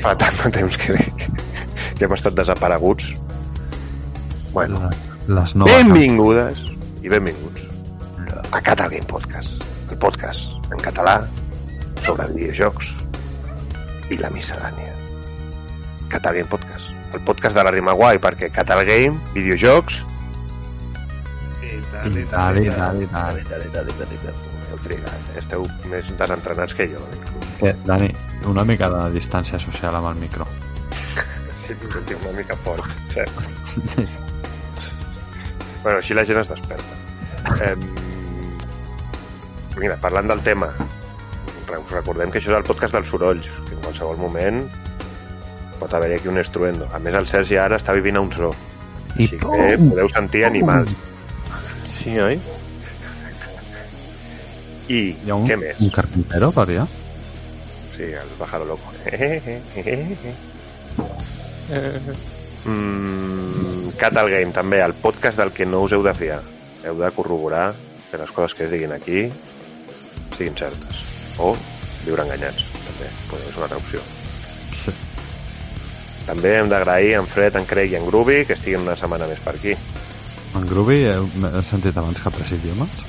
Fa tant de temps que, que hem estat desapareguts. Bueno, Les noves... benvingudes i benvinguts a Catal Game Podcast. El podcast en català sobre videojocs i la miscel·lània. Catal Game Podcast. El podcast de la rima guai perquè Catal Game, videojocs... I I tal, i tal, tal, i tal, i tal. i tal, i tal, i tal, i tal. Heu trigat, eh? esteu més desentrenats que jo. Que, Dani, una mica de distància social amb el micro. Sí, ho tinc una mica fort, cert. Bueno, així la gent es desperta. Eh, mira, parlant del tema, us recordem que això és el podcast dels sorolls, que en qualsevol moment pot haver-hi aquí un estruendo. A més, el Sergi ara està vivint a un zoo. I Així que podeu sentir animals. Sí, oi? I Hi ha un, què més? un carpintero per allà? Sí, el pájaro loco. mm, Catal Game, també, el podcast del que no us heu de fiar. Heu de corroborar que les coses que es diguin aquí siguin certes. O viure enganyats, també. Podria ser una altra opció. Sí. També hem d'agrair a en Fred, en Craig i en Groovy que estiguin una setmana més per aquí. En Groovy he, sentit abans que apreci idiomes.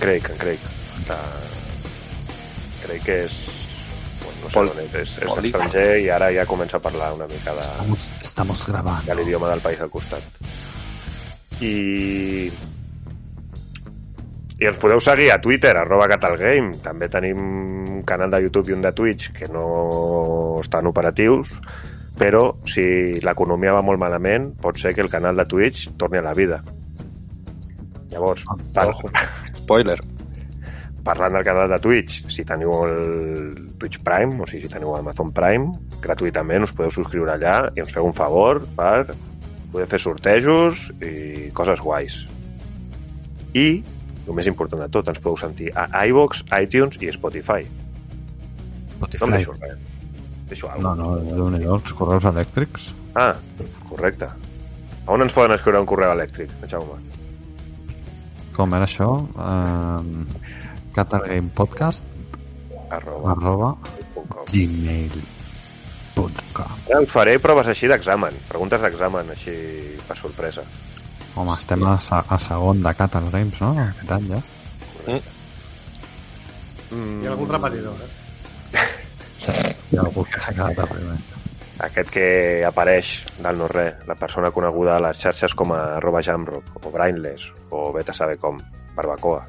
Craig, en Craig. De... Craig que és... Bueno, no sé Pol- on és, és, és estranger i ara ja comença a parlar una mica de... Estamos, estamos grabando. de l'idioma del país al costat. I... I ens podeu seguir a Twitter, arroba Catalgame. També tenim un canal de YouTube i un de Twitch que no estan operatius, però si l'economia va molt malament, pot ser que el canal de Twitch torni a la vida. Llavors, par Ojo. Spoiler. Parlant del canal de Twitch, si teniu el Twitch Prime, o sigui, si teniu Amazon Prime, gratuïtament us podeu subscriure allà i ens feu un favor per poder fer sortejos i coses guais. I, el més important de tot, ens podeu sentir a iVox, iTunes i Spotify. No em Spotify. deixo res. Deixo No, alguna no, déu nhi els correus elèctrics. Ah, correcte. A on ens poden escriure un correu elèctric, Jaume? Com era això? Um, Catalgamepodcast Arroba. arroba gmail.com us faré proves així d'examen, preguntes d'examen, així per sorpresa. Home, estem a, a segon de Catal Games, no? Aquest any ja. Mm, Hi ha algun repetidor, eh? Hi ha algú que s'ha quedat a primer. aquest que apareix del no-res, la persona coneguda a les xarxes com a arroba jamrock, o brainless, o vete a saber com, barbacoa.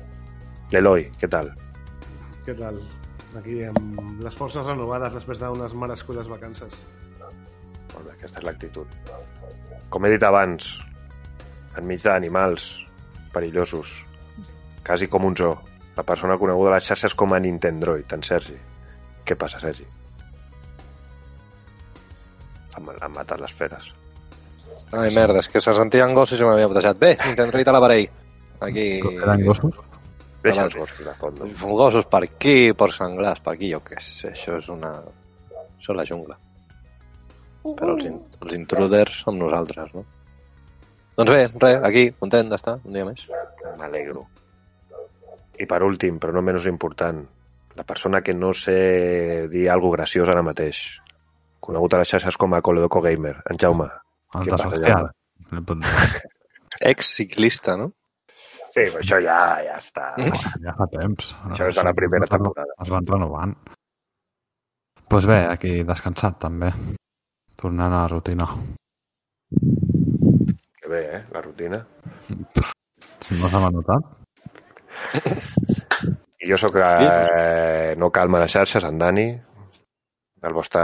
L'Eloi, què tal? Què tal? Aquí amb les forces renovades després d'unes merescudes vacances. Molt bé, aquesta és l'actitud. Com he dit abans, enmig d'animals perillosos, quasi com un zoo, la persona coneguda a les xarxes com a Nintendroid, en Sergi. Què passa, Sergi? Han, han matat les feres. Ai, merda, és que se sentien gossos i m'havia batejat. Bé, intento a l'aparell. Aquí... Eren gossos? Deixa els gossos de fons. Gossos per aquí, per senglars per aquí, jo què sé, això és una... Això és la jungla. Però els, in els intruders som nosaltres, no? Doncs bé, res, aquí, content d'estar, un dia més. M'alegro. I per últim, però no menys important, la persona que no sé dir alguna graciós ara mateix, conegut a les xarxes com a Coledoco Gamer, en Jaume. El Què passa. Jaume? Dir. Ex-ciclista, no? Sí, però això ja, ja està. Ja fa temps. Això és de la primera temporada. Es van renovant. Doncs pues bé, aquí descansat també. Tornant a la rutina. Que bé, eh, la rutina. Si no se m'ha notat. I jo sóc eh, no calma les xarxes, en Dani, el vostre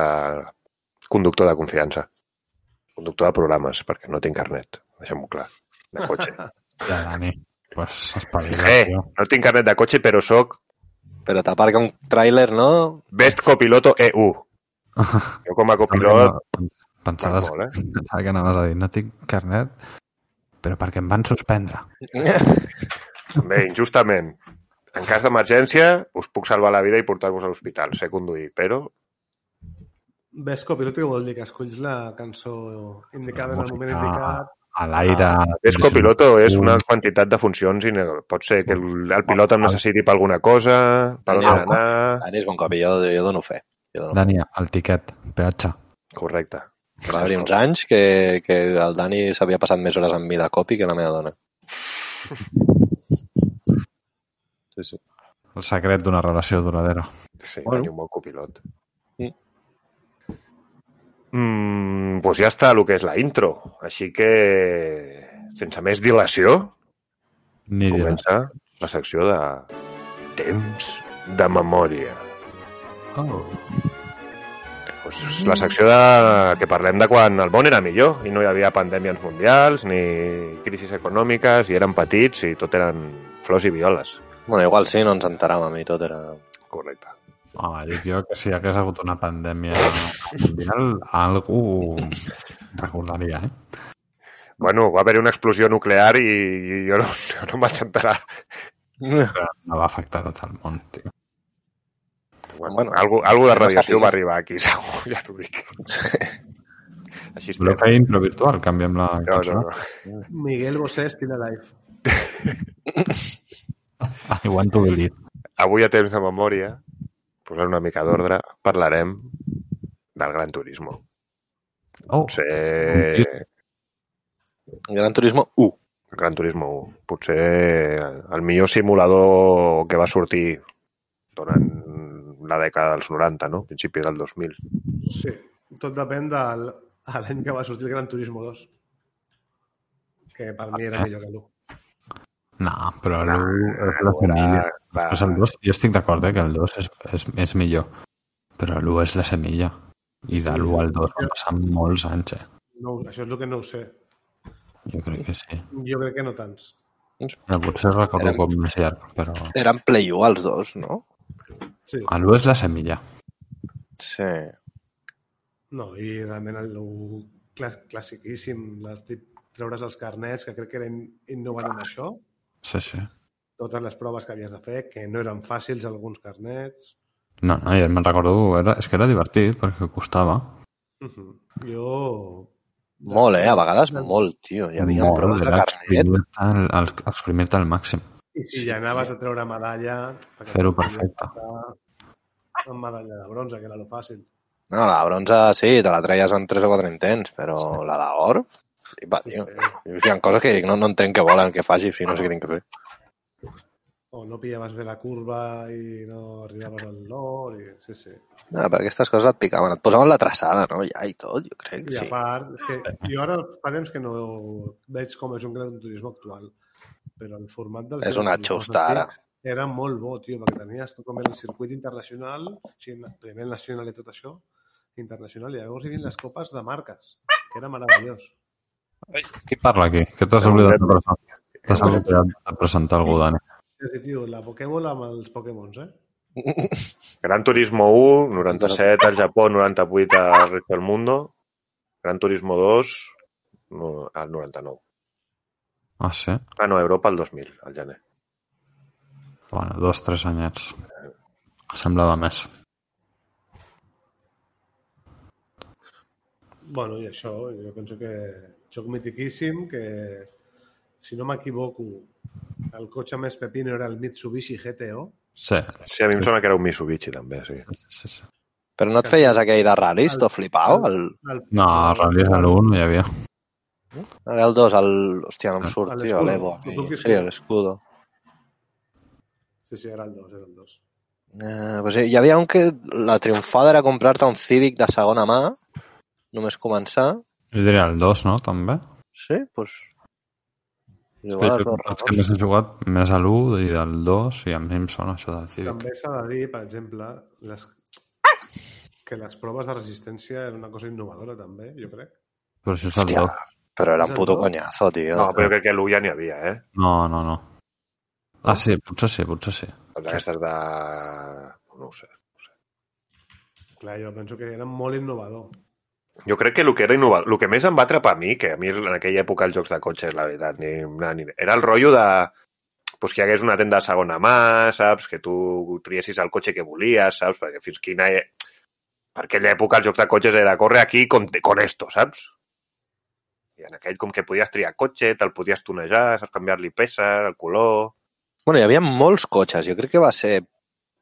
conductor de confiança. Conductor de programes, perquè no tinc carnet, deixem-ho clar, de cotxe. Ja, Dani. Pues espavila, Eh, tio. no tinc carnet de cotxe, però sóc Però t'aparca un tràiler, no? Best Copiloto EU. Jo com a copilot... Pensaves, Molt, eh? pensava que anaves a dir no tinc carnet, però perquè em van suspendre. També, injustament. En cas d'emergència, us puc salvar la vida i portar-vos a l'hospital. Sé conduir, però... Ves copiloto que vol dir que escolls la cançó indicada en el moment indicat. A l'aire... És copiloto, és una quantitat de funcions i pot ser que el, el pilot em necessiti per alguna cosa, per on anar... Dani és bon cop, jo, jo dono fe. Jo dono fe. Dani, el tiquet, peatge. Correcte. Va haver uns anys que, que el Dani s'havia passat més hores amb mi de copi que la meva dona. Sí, sí. El secret d'una relació duradera. Sí, Bueno. bueno. un bon copilot. Mm. Mm, doncs ja està el que és la intro. Així que, sense més dilació, Ni comença la secció de temps de memòria. Oh. Pues la secció de... que parlem de quan el món era millor i no hi havia pandèmies mundials ni crisis econòmiques i eren petits i tot eren flors i violes. Bueno, igual sí, no ens enteràvem i tot era... Correcte. Ah, dic jo que si hagués hagut una pandèmia mundial, algú recordaria, eh? Bueno, va haver una explosió nuclear i, i jo, no, jo no em vaig enterar. No va afectar tot el món, tio. Bueno, Bueno, algo, algo de radiació va arribar aquí, segur, ja t'ho dic. Així estem. Voleu fer impro virtual? Canviem la No, cançó? no, no. Miguel Bosé, Still Alive. I want to believe. Avui a temps de memòria, posant una mica d'ordre, parlarem del Gran Turismo. Oh, Potser... Gran Turismo 1. Gran Turismo 1. Potser el millor simulador que va sortir durant la dècada dels 90, no? Principi del 2000. Sí, tot depèn de l'any que va sortir el Gran Turismo 2. Que per mi era millor que l'1. no, però l'1 és la la- Després el 2, jo estic d'acord eh, que el 2 és, és, és millor, però l'1 és la semilla. I de l'1 al 2 van passar molts anys, eh? No, això és el que no ho sé. Jo crec que sí. Jo crec que no tants. Però potser recordo Eren- com més llarg, però... Eren Play 1 els dos, no? Sí. L'1 és la semilla. Sí. No, i realment el l'1 clàs classiquíssim, les tip, treure's els carnets, que crec que eren innovant en això. Sí, sí. Totes les proves que havies de fer, que no eren fàcils alguns carnets. No, no, jo me'n recordo, era, és que era divertit perquè costava. Uh -huh. Jo... Molt, eh? A vegades molt, tio. Hi havia Molt, proves de carnet. exprimir-te al, al, al màxim. I si ja anaves a treure medalla... Fer-ho perfecte. Amb medalla de bronze, que era lo fàcil. No, la bronze sí, te la treies en 3 o 4 intents, però la d'or, flipa, tio. Hi ha coses que dic, no, no entenc què volen que faci, si no sé què tinc que fer. O no pillaves bé la curva i no arribaves al nord. I... Sí, sí. No, però aquestes coses et picaven. Et posaven la traçada, no? Ja i tot, jo crec, I a sí. part, és que jo ara fa temps que no veig com és un gran turisme actual, però el format dels És una xusta, ara. Era molt bo, tio, perquè tenies tot com el circuit internacional, o sigui, primer nacional i tot això, internacional, i llavors hi havia les copes de marques, que era meravellós. Qui parla aquí? Que t'has oblidat de presentar, t'has oblidat de presentar algú, Dani. Sí, sí, tio, la Pokéball amb els Pokémons, eh? Gran Turismo 1, 97 al Japó, 98 al resto del mundo. Gran Turismo 2, no, al 99. Ah, sí? Ah, no, Europa al 2000, al gener. Bueno, dos, tres anyets. Semblava més. Bueno, i això, jo penso que joc mitiquíssim, que si no m'equivoco, el cotxe més pepino era el Mitsubishi GTO. Sí, Sí, a mi em sona que era un Mitsubishi, també, sí. sí, sí. Però no et feies aquell de ral·lis, tot flipau? El, El, No, a Rallys a l'1 no hi havia. el 2, el... Hòstia, no em surt, el tio, Escudo. l'Evo. Sí, l'escudo. Sí, sí, era el 2, era el 2. Eh, pues hi havia un que la triomfada era comprar-te un Civic de segona mà, només començar. Jo diria el 2, no? També. Sí, doncs... Pues... És que Igual, jo, no, els que més he jugat més a l'1 i del 2 i a mi em sona això del Civic. També s'ha de dir, per exemple, les... que les proves de resistència era una cosa innovadora, també, jo crec. Però això és el Hòstia, 2. però era És un puto dos? conyazo, tio. No, però jo crec que l'1 ja n'hi havia, eh? No, no, no. Ah, sí, potser sí, potser sí. Doncs aquestes de... No ho sé. Clar, jo penso que era molt innovador. Jo crec que el que era innovador, el que més em va atrapar a mi, que a mi en aquella època els jocs de cotxes, la veritat, ni, ni, era el rotllo de pues, que hi hagués una tenda de segona mà, saps? Que tu triessis el cotxe que volies, saps? Perquè fins quina... e- Per aquella època els jocs de cotxes era corre aquí con, con esto, saps? I en aquell com que podies triar cotxe, te'l podies tunejar, saps canviar-li peces, el color... Bueno, hi havia molts cotxes. Jo crec que va ser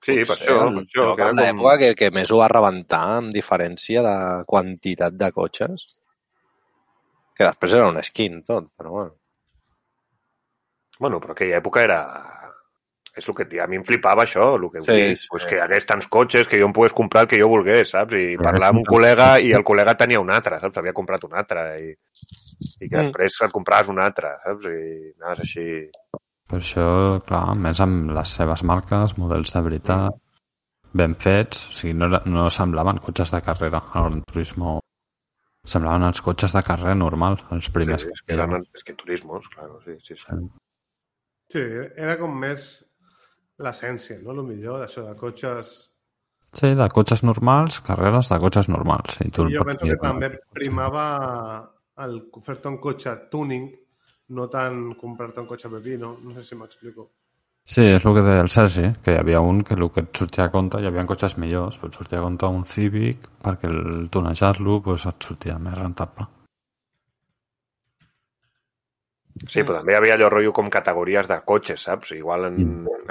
Sí, per potser això, el per això. Que era com... l'època que, que més ho va rebentar amb diferència de quantitat de cotxes. Que després era un skin tot, però bueno. Bueno, però aquella època era... És el que a mi em flipava això, el que Sí, sí, sí. pues que hi hagués tants cotxes que jo em pogués comprar el que jo volgués, saps? I Però parlar amb un col·lega i el col·lega tenia un altre, saps? Havia comprat un altre i, i que Mm. després et compraves un altre, saps? I anaves així... Per això, clar, més amb les seves marques, models de veritat, ben fets, o sigui, no, era- no semblaven cotxes de carrera. El Gran Turismo semblaven els cotxes de carrera normal, els primers Sí, que és que feien. eren, és que turismos, claro, sí, sí, sí. Sí, era com més l'essència, no? El millor d'això de cotxes... Sí, de cotxes normals, carreres de cotxes normals. I tu el jo pots penso dir, que també primava el fer-te un cotxe tuning, no tant comprar-te un cotxe pepino, no sé si m'explico. Sí, és el que deia el Sergi, que hi havia un que el que et sortia a compte, hi havia cotxes millors, però et sortia a compte un Civic perquè el tunejar-lo pues, et sortia més rentable. Sí, però també hi havia allò rotllo com categories de cotxes, saps? Igual en,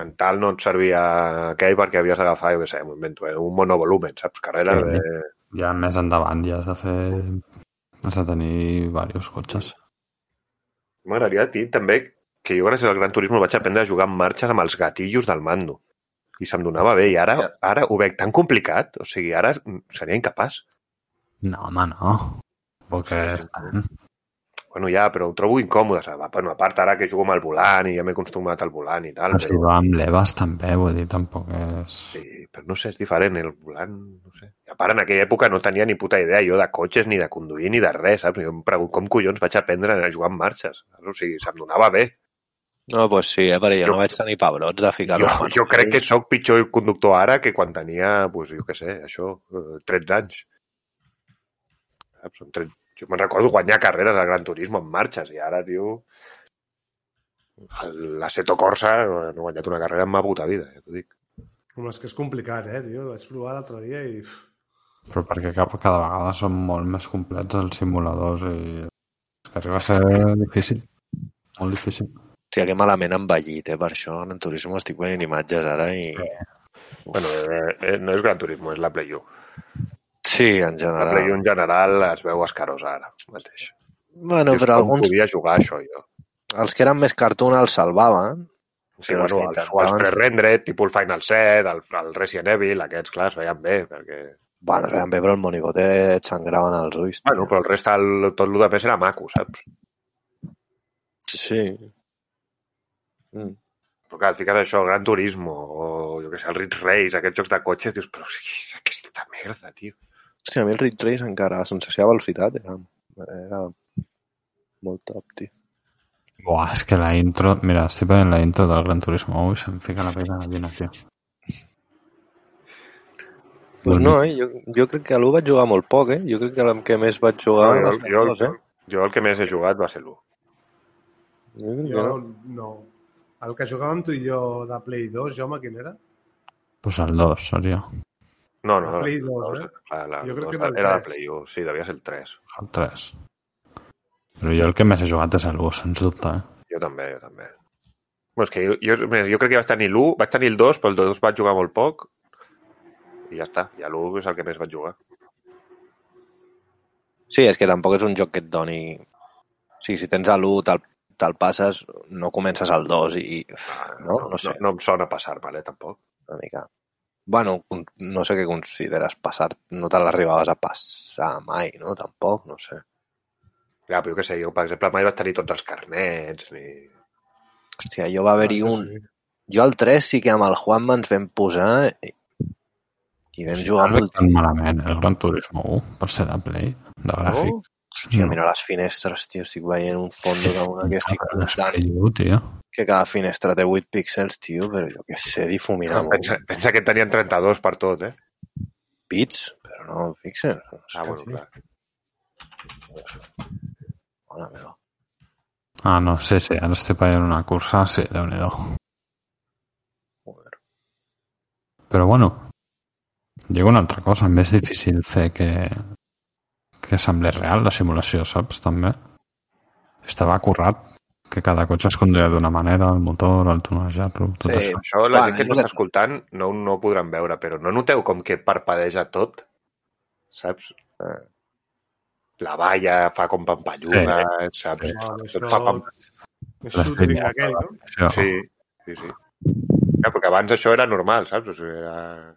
en tal no et servia aquell perquè havies d'agafar, jo què sé, invento, eh, un monovolumen, saps? Carreres Sí. de... Ja més endavant ja has de fer... has de tenir diversos cotxes. M'agradaria dir també que jo gràcies al Gran Turismo vaig aprendre a jugar amb marxes amb els gatillos del mando. I se'm donava bé. I ara, Ja. ara ho veig tan complicat. O sigui, ara seria incapaç. No, home, no. Perquè... Bueno, ja, però ho trobo incòmode. saps? Bueno, a part, ara que jugo amb el volant i ja m'he acostumat al volant i tal, Però si però... va amb l'Evas també, vull dir, tampoc és... Sí, però no sé, és diferent. El volant, no sé. I a part, en aquella època no tenia ni puta idea jo de cotxes, ni de conduir, ni de res, saps? Jo em pregunto com collons vaig aprendre a jugar amb marxes. saps? O sigui, se'm donava bé. No, doncs sí, eh, perquè jo, Jo- no vaig tenir pebrots de ficar-ho. Jo, jo crec que sóc pitjor conductor ara que quan tenia, pues, jo què sé, això, eh, 13 anys. Saps? Són 13... Jo me'n recordo guanyar carreres al Gran Turismo en marxes i ara, tio, el- l'Assetto Corsa no he guanyat una carrera en ma puta vida, ja t'ho dic. Com és que és complicat, eh, tio? Vaig provar l'altre dia i... Però perquè cada, cada vegada són molt més complets els simuladors i és que arriba a ser difícil. Molt difícil. Hòstia, que malament han envellit, eh, per això. En turisme estic veient imatges ara i... Bueno, eh, eh, no és Gran Turismo, és la Play 1. Sí, en La general. Play 1 en general es veu escarosa ara mateix. Bueno, és però com alguns, podia jugar això, jo. els que eren més cartoon els salvaven. Sí, Però els bueno, que els, els intentaven- pre-rendered, tipus el Final 7, el, el Resident Evil, aquests, clar, es veien bé, perquè... Bueno, veien bé, però el monigote et sangraven els ulls. tio. Bueno, però el resta, el, tot el de més era maco, saps? Sí. Mm. Però clar, et fiques això, el Gran Turismo, o jo què sé, el Ridge Race, aquests jocs de cotxes, dius, però què és aquesta merda, tio? Hòstia, a mi el Ridge Race encara, la sensació de velocitat era, era molt top, tio. Buah, és que la intro... Mira, estic veient la intro del Gran Turismo. Ui, se'm fica la pell de gallina, tio. Pues no, eh? jo, jo crec que a l'1 vaig jugar molt poc, eh? Jo crec que el que més vaig jugar No, va jo, jo, el dos, eh? jo el que més he jugat va ser l'1. Jo Jo, no. no. El que jugàvem tu i jo de Play 2, Jaume, quin era? Pues el 2 seria. No, no, La Play 2, eh? La, la, Jo crec que era la. Play 1, sí, devia ser el 3. El 3. Però jo el que més he jugat és el 1, sens dubte, eh? Jo també, jo també. Bueno, és que jo, jo, jo crec que vaig tenir l'1, vaig tenir el 2, però el 2 vaig jugar molt poc, i ja està. Ja l'1 és el que més vaig jugar. Sí, és que tampoc és un joc que et doni... O sigui, si tens a l'1, te'l te passes, no comences al 2 i... No, no sé. No, no em sona passar-me'l, eh, tampoc. Una mica... Bueno, no sé què consideres passar. No te l'arribaves a passar mai, no? Tampoc, no sé. Ja, però jo què sé, jo, per exemple, mai vaig tenir tots els carnets, ni... Hòstia, jo va haver-hi Ah, un... sí. Jo al 3 sí que amb el Juan ens vam posar i, i vam jugar no molt... tan malament. El Gran Turismo 1 per ser de Play, de gràfic. Hòstia, mira les finestres, tio. Estic veient un fondo d'una que estic comptant Play 1, tio. que cada finestra té 8 píxels, tio, però jo què sé, difumina No, molt. pensa, pensa que en tenien 32 per tot, eh? Bits, però no píxels. No sé Ah, bueno, clar. Mare meva. Ah, no, sí, sí, ara estic veient una cursa, sí, déu nhi Joder. Però bueno, dic una altra cosa, més difícil fer que, que sembli real la simulació, saps, també? Estava currat, que cada cotxe es conduïa d'una manera, el motor, el tunejar-lo, tot Sí. això. Això la Va, gent que el està escoltant no, no ho podran veure, però no noteu com que parpadeja tot? Saps? Eh. La valla fa com pampalluda, saps? No, Tot això- fa pam... Pinyades. aquell, no? això. Sí, sí, sí. Ja, perquè abans això era normal, saps? O sigui, era...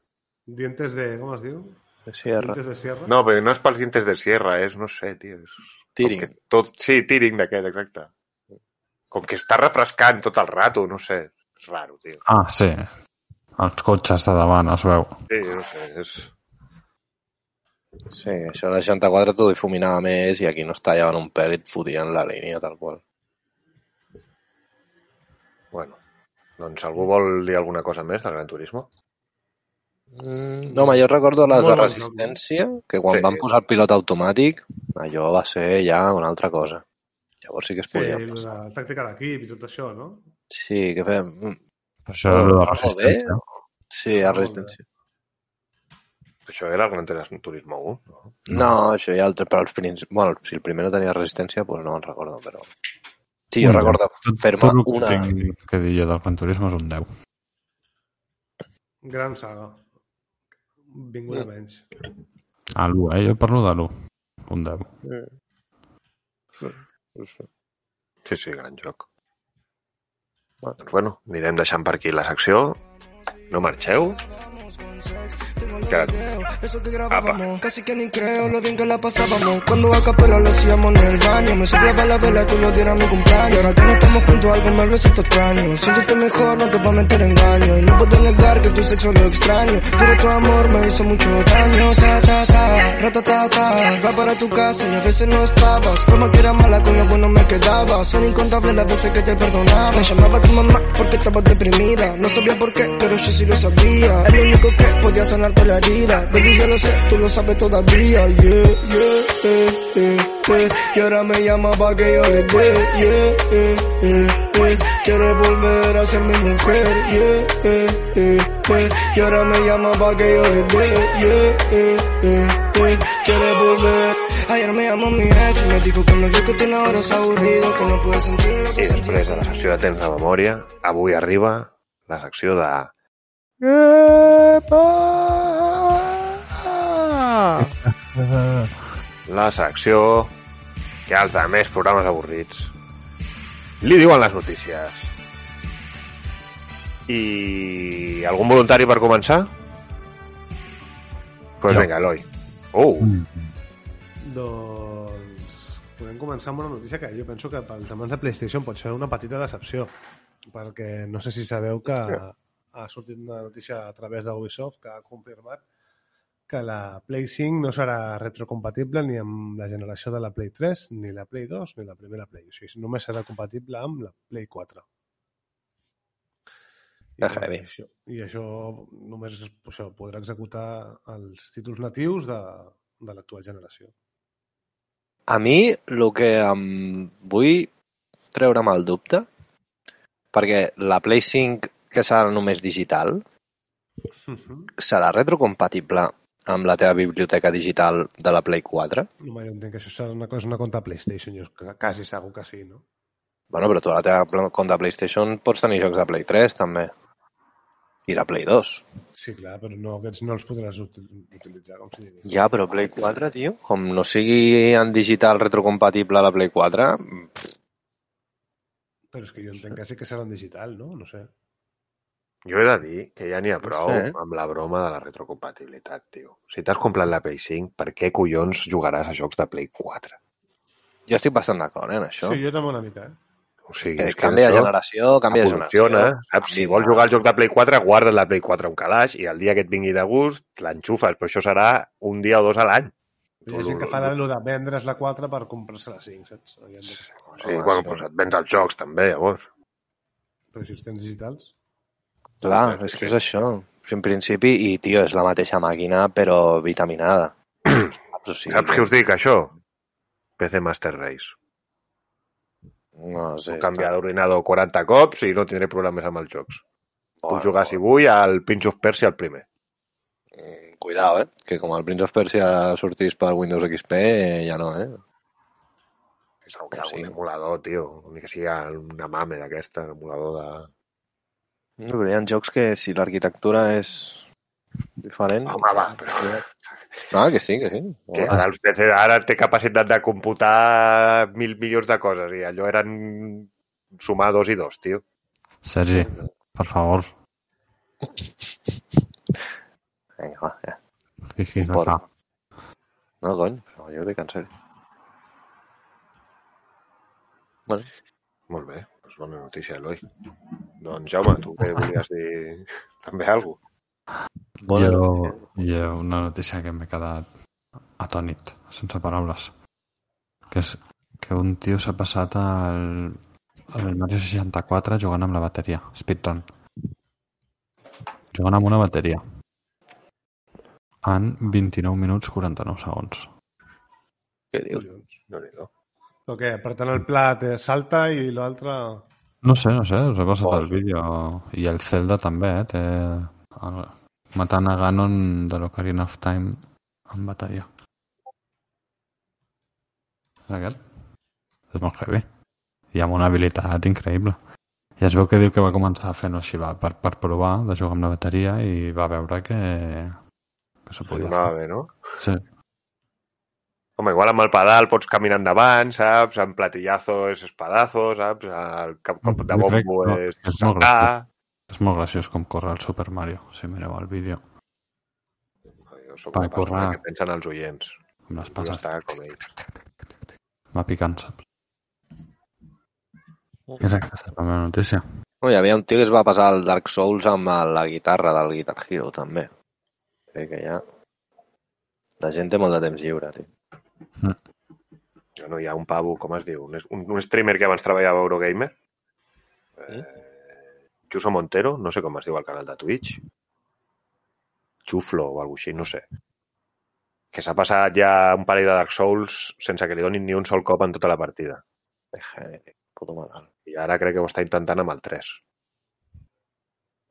Dientes de... Com es diu? De Sierra. Dientes de sierra? No, però no és pels dientes de sierra, és, no sé, tio. És... Tiring. Com que tot... Sí, tiring d'aquest, exacte. Com que està refrescant tot el rato, no sé. És raro, tio. Ah, sí. Els cotxes de davant es veu. Sí, no sé, és... Sí, això a la 64 t'ho difuminava més i aquí no es tallaven un pèl i et fotien la línia tal qual. Bueno, doncs algú vol dir alguna cosa més del Gran Turismo? Mm, no, home, jo recordo les Molt de resistència, que quan Sí. van posar el pilot automàtic, allò va ser ja una altra cosa. Llavors sí que es Sí, podia i passar. la tàctica d'equip i tot això, no? Sí, que fem... mm, Per això era de bé. resistència. Sí, a Molt bé. resistència. Això era el Gran Turismo 1, no? No, això hi ha altres, però els. Bueno, si el primer no tenia resistència, doncs no me'n recordo, però... Sí, jo Un recordo Tot, fer-me tot el que una... tinc que dir jo del Gran Turismo és un 10. Gran saga. Vinguda Mm. menys. A l'1, eh? Jo parlo de l'1. Un 10. Sí, sí, gran joc. Bueno, doncs bueno, anirem deixant per aquí la secció. No marxeu. Eso que grabábamos, casi que ni creo lo bien que la pasábamos. Cuando a capela lo hacíamos en el baño. Me soplaba la vela, tú lo dieras mi cumpleaños. Ahora que no estamos juntos, algo me resulta extraño. Siéntete mejor, no te va a meter engaño. Y no puedo negar que tu sexo lo extraño. Pero tu amor me hizo mucho daño. Ta, ta, ta, rata, ta, ta. Va para tu casa y a veces no estabas. Como que era mala, con lo bueno me quedaba. Son incontables las veces que te perdonaba. Me llamaba tu mamá porque estabas deprimida. No sabía por qué, pero yo sí lo sabía. El único que podía sanarte la herida. Baby, yo lo sé, tú lo sabes todavía. Yeah, yeah, eh, eh, eh. Y ahora me llama pa' que yo le dé. Yeah, eh, eh, eh. Quiere volver a ser mi mujer. Yeah, eh, eh, eh. Y ahora me llama pa' que yo le dé. Yeah, eh, eh, eh. Quiere volver. Ayer me llamó mi ex y me dijo que lo que tiene ahora es aburrido, que no puede sentir lo que I sentía. després de la secció de temps de memòria, avui arriba la secció de... La secció que als de més programes avorrits li diuen les notícies. I algun voluntari per començar? Doncs pues Jo. vinga, Eloi. Uh, Doncs podem començar amb una notícia que jo penso que pels amants de PlayStation pot ser una petita decepció, perquè no sé si sabeu que ha sortit una notícia a través de Ubisoft que ha confirmat que la Play 5 no serà retrocompatible ni amb la generació de la Play 3, ni la Play 2, ni la primera Play. O sigui, només serà compatible amb la Play 4. I, Que heavy. això, I això només això, podrà executar els títols natius de, de l'actual generació. A mi el que em vull treure'm el dubte, perquè la Play 5, que serà només digital, serà retrocompatible amb la teva biblioteca digital de la Play 4? No, jo entenc que això serà una cosa, una compte PlayStation, jo quasi segur que sí, no? Bueno, però tu a la teva compte PlayStation pots tenir jocs de Play 3, també. I de Play 2. Sí, clar, però no, aquests no els podràs uti- utilitzar, com si digués. Ja, però Play 4, tio, com no sigui en digital retrocompatible a la Play 4, pff, Però és que jo entenc que sí que serà en digital, no? No sé. Jo he de dir que ja n'hi ha prou sé. amb la broma de la retrocompatibilitat, tio. Si t'has comprat la Play 5, per què collons jugaràs a jocs de Play 4? jo estic bastant d'acord eh, en això. Sí, jo també una mica, eh? O sigui, que canvia de això generació, canvia de generació. evoluciona, saps? Si vols jugar al joc de Play 4, guarda't la Play 4 a un calaix i el dia que et vingui de gust l'enxufes, però això serà un dia o dos a l'any. Hi ha gent que fa allò de vendre's la 4 per comprar-se la 5, saps? Sigui, Home, bueno, sí. doncs et vens els jocs també, llavors. Però si els tens digitals... Clar, és que és això. En principi, i tio, és la mateixa màquina, però vitaminada. Saps? O sigui, Saps què us dic, això? PC Master Race. No sé. Puc canviar d'ordinador 40 cops i no tindré problemes amb els jocs. Puc Bueno, jugar, si vull, al Prince of Persia el primer. mm, Cuidao, eh? Que com el Prince of Persia sortís per Windows XP, eh, ja no, eh? Ha Oh, sí. algun emulador, tio. Ni que sigui una mame d'aquesta, un emulador de... No, però hi ha jocs que si l'arquitectura és diferent... Home, va, però... Ah, que sí, que sí. Que ara els PC ara té capacitat de computar mil milions de coses i allò eren sumar dos i dos, tio. Sergi, per favor. Vinga, va, ja. Qui, qui no fa? No, cony, però jo ho dic en sèrio. Bueno, Molt bé, doncs bona notícia, Eloi. Doncs, Jaume, tu què volies dir també alguna bona jo, notícia. jo una notícia que m'he quedat atònit, sense paraules. Que és que un tio s'ha passat al, al Mario 64 jugant amb la bateria, speedrun. Jugant amb una bateria. En 29 minuts 49 segons. Què dius? No n'hi do. O què? Per tant, el plat eh, salta i l'altre... No sé, no sé, us he passat Oh. el vídeo. I el Zelda també, eh? Té el, matant a Ganon de l'Ocarina of Time amb bateria. És aquest? És molt heavy. I amb una habilitat increïble. I es veu que diu que va començar fent-ho així, va, per, per provar de jugar amb la bateria i va veure que, que s'ho podia fer. bé, no? Sí. Home, igual amb el pedal pots caminar endavant, saps? Amb platillazo és espadazo, saps? El cap, cop de Jo bombo no, és és molt saltar. És molt graciós com corre el Super Mario, si mireu el vídeo, Jo soc Va, una persona corre. que pensen els oients. amb les passes. estar com ells. Va picant, saps? És aquesta la meva notícia. No, hi havia un tio que es va passar el Dark Souls amb la guitarra del Guitar Hero, també. Crec que ja... La gent té molt de temps lliure, tio. Ja no hi ha un pavo, com es diu? Un, un, un streamer que abans treballava a Eurogamer. Eh, Juso Montero, no sé com es diu el canal de Twitch. Chuflo o alguna així, no sé. Que s'ha passat ja un parell de Dark Souls sense que li donin ni un sol cop en tota la partida. Puto malalt. I ara crec que ho està intentant amb el 3.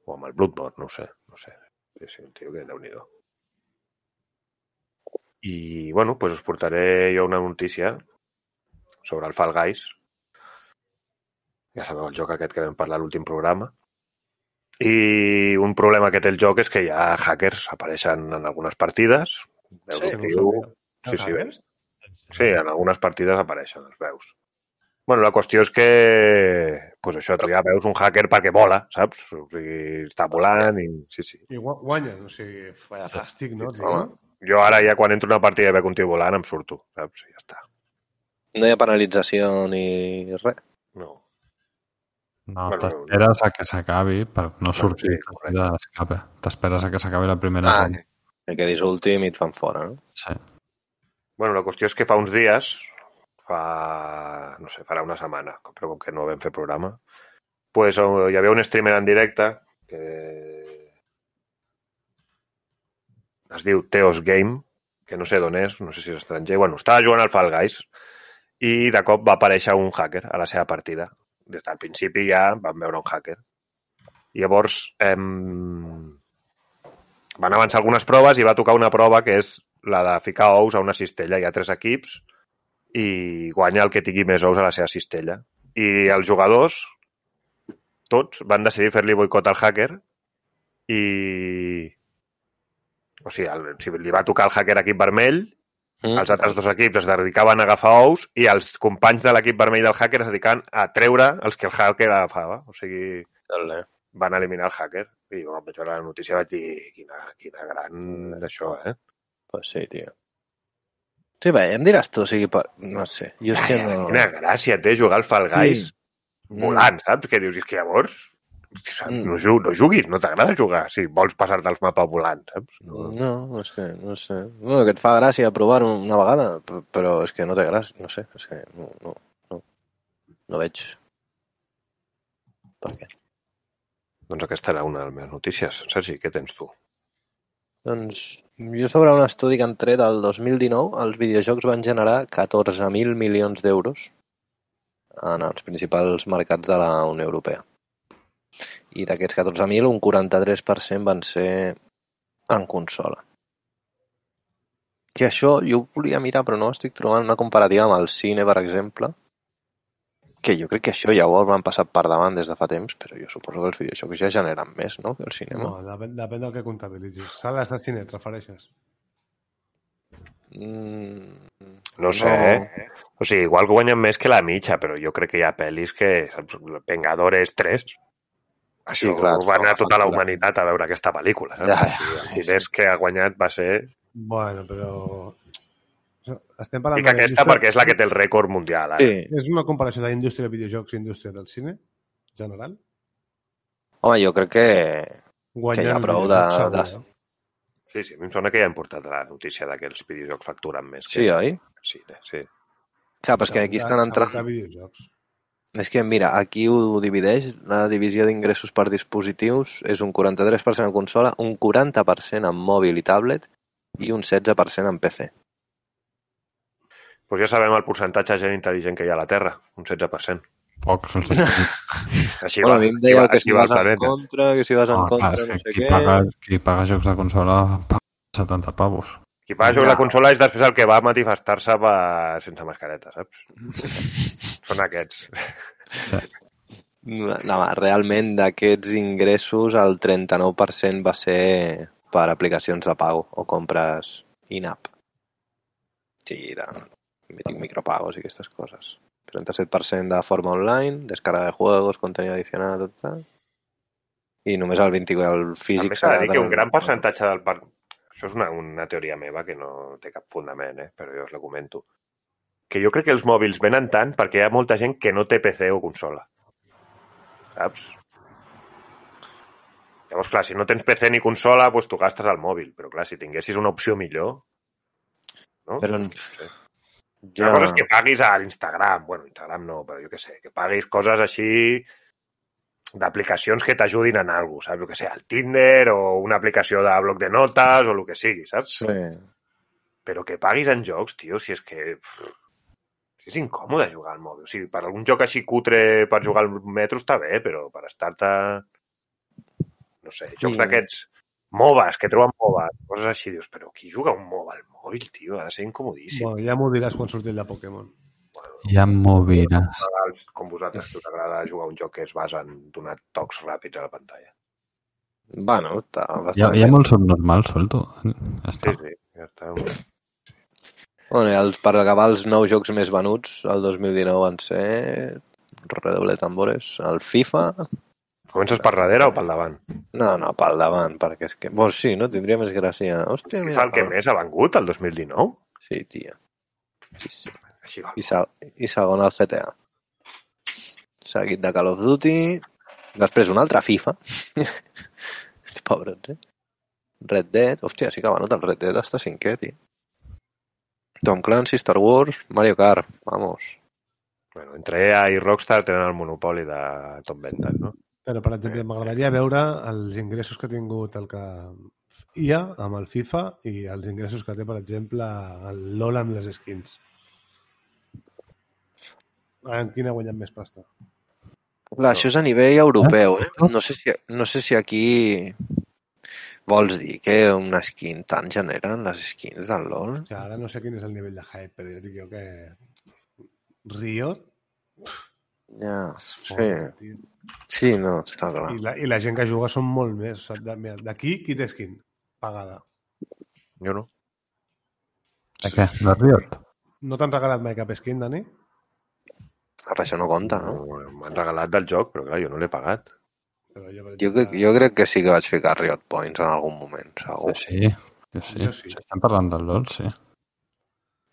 O amb el Bloodborne, no ho sé. No sé. Sí, un tio que déu nhi I, bueno, pues us portaré jo una notícia sobre el Fall Guys. Ja sabeu el joc aquest que vam parlar l'últim programa. I un problema que té el joc és que hi ha hackers, apareixen en algunes partides. Veus Sí, no. Sí, sí, Hackers? Sí, en algunes partides apareixen, els veus. Bueno, la qüestió és que, pues això, tu ja veus un hacker perquè vola, saps? O sigui, està volant i... Sí, sí. I gua- guanyen, o sigui, fàstic, no? Tio? Home. Jo ara ja quan entro una partida i veig un tio volant em surto, saps? Ja està. No hi ha penalització ni res. No. No, Bueno, t'esperes a que s'acabi per no sortir sí, sí, correcte. d'escape. T'esperes a que s'acabi la primera Ah, ronda. que quedis últim i et fan fora, no? Sí. Bueno, la qüestió és que fa uns dies, fa, no sé, farà una setmana, però com que no vam fer programa, pues, eh, hi havia un streamer en directe que es diu Teos Game, que no sé d'on és, no sé si és estranger. Bueno, estava jugant al Fall Guys i de cop va aparèixer un hacker a la seva partida. Des del principi ja vam veure un hacker. I llavors em... van avançar algunes proves i va tocar una prova que és la de ficar ous a una cistella. Hi ha tres equips i guanya el que tingui més ous a la seva cistella. I els jugadors, tots, van decidir fer-li boicot al hacker i... O sigui, el, si li va tocar el hacker equip vermell, Mm. els altres dos equips es dedicaven a agafar ous i els companys de l'equip vermell del hacker es dedicaven a treure els que el hacker agafava. O sigui, Ole. van eliminar el hacker. I quan vaig veure la notícia vaig dir quina, quina gran d'això, eh? Pues sí, tio. Sí, bé, em diràs tu, o sigui, per... no sé. Jo és que no... Quina gràcia té jugar al Fall Guys Mm. volant, saps? Que dius, és que llavors. No, ju no juguis, no t'agrada jugar si vols passar-te els mapes volant, saps? No. No, és que no sé. No, que et fa gràcia provar una vegada, però és que no té gràcia, no sé, és que no, no, no, no veig per què. Doncs aquesta era una de les meves notícies. Sergi, què tens tu? Doncs jo sobre un estudi que han tret el 2019, els videojocs van generar 14.000 milions d'euros en els principals mercats de la Unió Europea. I d'aquests 14.000, un 43% van ser en consola. I això jo ho volia mirar, però no estic trobant una comparativa amb el cine, per exemple, Que jo crec que això ja ho han passat per davant des de fa temps, però jo suposo que els videojocs ja generen més, no?, que el cinema. No, depèn, depèn del que comptabilitzis. Sales de cine, et refereixes? Mm, No sé, eh? O sigui, igual guanyen més que la mitja, però jo crec que hi ha pel·lis que... Vengadores 3. Sí, Això clar, va anar tota la clar. humanitat a veure aquesta pel·lícula. Saps? Ja, ja, I els sí, diners que ha guanyat va ser... Bueno, però... Estem Dic parlant de la aquesta indústria- perquè és la que té el rècord mundial. Ara. Sí. És una comparació d'indústria de videojocs i indústria del cine, general? Home, jo crec que... Guanyen Que hi ha prou videojoc de- segur, de- eh? Sí, sí, a mi em sona que ja hem portat la notícia de que els videojocs facturen més. Sí, que... oi? Sí, sí. Clar, però és que aquí estan segur entrant... que videojocs. És que, mira, aquí ho divideix, la divisió d'ingressos per dispositius és un 43% en consola, un 40% en mòbil i tablet i un 16% en PC. Pues ja sabem el percentatge de gent intel·ligent que hi ha a la Terra, un 16%. Pocs. Els... Així Bueno, va, a mi em dèieu va, que si va vas en contra, que si vas en Ah, contra, no que sé qui, què... paga, qui paga jocs de consola paga 70 pavos. Qui fa jocs Ja. de consola és després el que va a manifestar-se per... sense mascareta, saps? Són aquests. No, no, realment d'aquests ingressos el 39% va ser per aplicacions de pago o compres in-app. Sí, de micropagos i aquestes coses. 37% de forma online, descarga de juegos, contenido adicional, tot tal. I només el 20 el físic... També s'ha de dir que un gran percentatge del parc... Això és una, una teoria meva que no té cap fundament, eh? però jo us la comento. Que jo crec que els mòbils venen tant perquè hi ha molta gent que no té PC o consola. Saps? Llavors, clar, si no tens PC ni consola, doncs tu gastes el mòbil. Però, clar, si tinguessis una opció millor... No? Però No sé. ja... Una cosa és que paguis a l'Instagram. Bueno, Instagram no, però jo què sé, que paguis coses així d'aplicacions que t'ajudin en alguna cosa, saps? Jo què sé, el Tinder o una aplicació de bloc de notes o el que sigui, saps? Sí. Però que paguis en jocs, tio, si és que... pff, si és incòmode jugar al mòbil. O sigui, per algun joc així cutre per jugar al metro està bé, però per estar-te... No sé, jocs Sí. d'aquests MOBAs, que treuen MOBAs, coses així, dius, però qui juga un MOBA al mòbil, tio? Ha de ser incomodíssim. Bueno, ja m'ho diràs quan surti el de Pokémon. Hi ha. T'agrada- com vosaltres, que us agrada jugar un joc que es basa en donar tocs ràpids a la pantalla. Bueno, està Hi ha, bastant hi ha molt subnormal, suelto. Ja Sí, està. sí, ja està. Bueno, i els, per acabar els nou jocs més venuts, el 2019 van ser redoble de tambores, el FIFA... Comences per darrere o pel davant? No, no, pel davant, perquè és que... Bon, sí, no? Tindria més gràcia. Hòstia, mira... fa el que pel- més ha vengut, el 2019? Sí, tia. Sí, sí. Així va. I, se... I segon el CTA. Seguit de Call of Duty. Després un altre FIFA. Pobres, eh? Red Dead. Hòstia, sí que ha venut el Red Dead hasta cinquè, tio. Tom Clancy, Star Wars, Mario Kart. Vamos. Bueno, entre EA i Rockstar tenen el monopoli de top vendes, no? Però, per exemple, m'agradaria veure els ingressos que ha tingut el que IA amb el FIFA i els ingressos que té, per exemple, el LOL amb les skins. En quina ha guanyat més pasta? Clar, això és a nivell europeu, eh? No sé si, no sé si aquí vols dir que una skin tant generen les skins del LoL. O sigui, ara no sé quin és el nivell de hype, però jo dic jo que Riot Ja, es sí. fot, tio. Sí, no, està clar. I la, I la gent que juga són molt més. D'aquí, qui té skin? Pagada. Jo no. De què? De Riot? No t'han regalat mai cap skin, Dani? Però això no compta, no? no M'han regalat del joc, però clar, jo no l'he pagat. Però jo, per Jo crec, jo crec que sí que vaig ficar Riot Points en algun moment, segur. Sí, jo sí. Jo sí. Estem parlant del LOL, sí.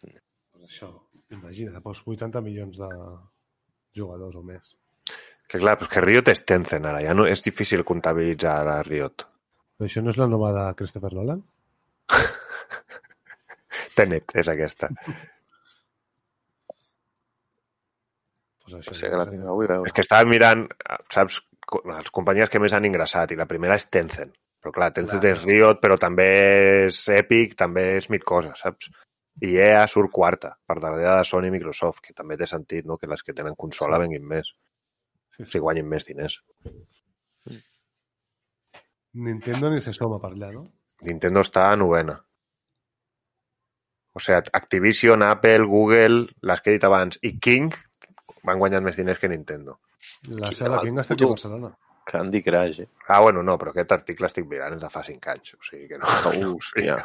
Pues això, imagina't, doncs 80 milions de jugadors o més. Que clar, però és que Riot és Tencent ara, ja no és difícil comptabilitzar ara Riot. Però això no és la nova de Christopher Nolan? Tenet és aquesta. Pues això, sé, que la, vull veure. És que estava mirant, saps, les companyies que més han ingressat, i la primera és Tencent. Però clar, Tencent Clar. és Riot, però també és Epic, també és mil coses, saps? I EA surt quarta, per darrere de Sony i Microsoft, que també té sentit, no?, que les que tenen consola venguin més. Sí, O sigui, guanyin més diners. Nintendo ni se soma per allà, no? Nintendo està a novena. O sigui, Activision, Apple, Google, les que he dit abans, i King van guanyant més diners que Nintendo. La el King està aquí a Barcelona. Candy Crush, eh? Ah, bueno, no, però aquest article estic mirant és de fa 5 anys, o sigui que no. Uh, o sigui, ja.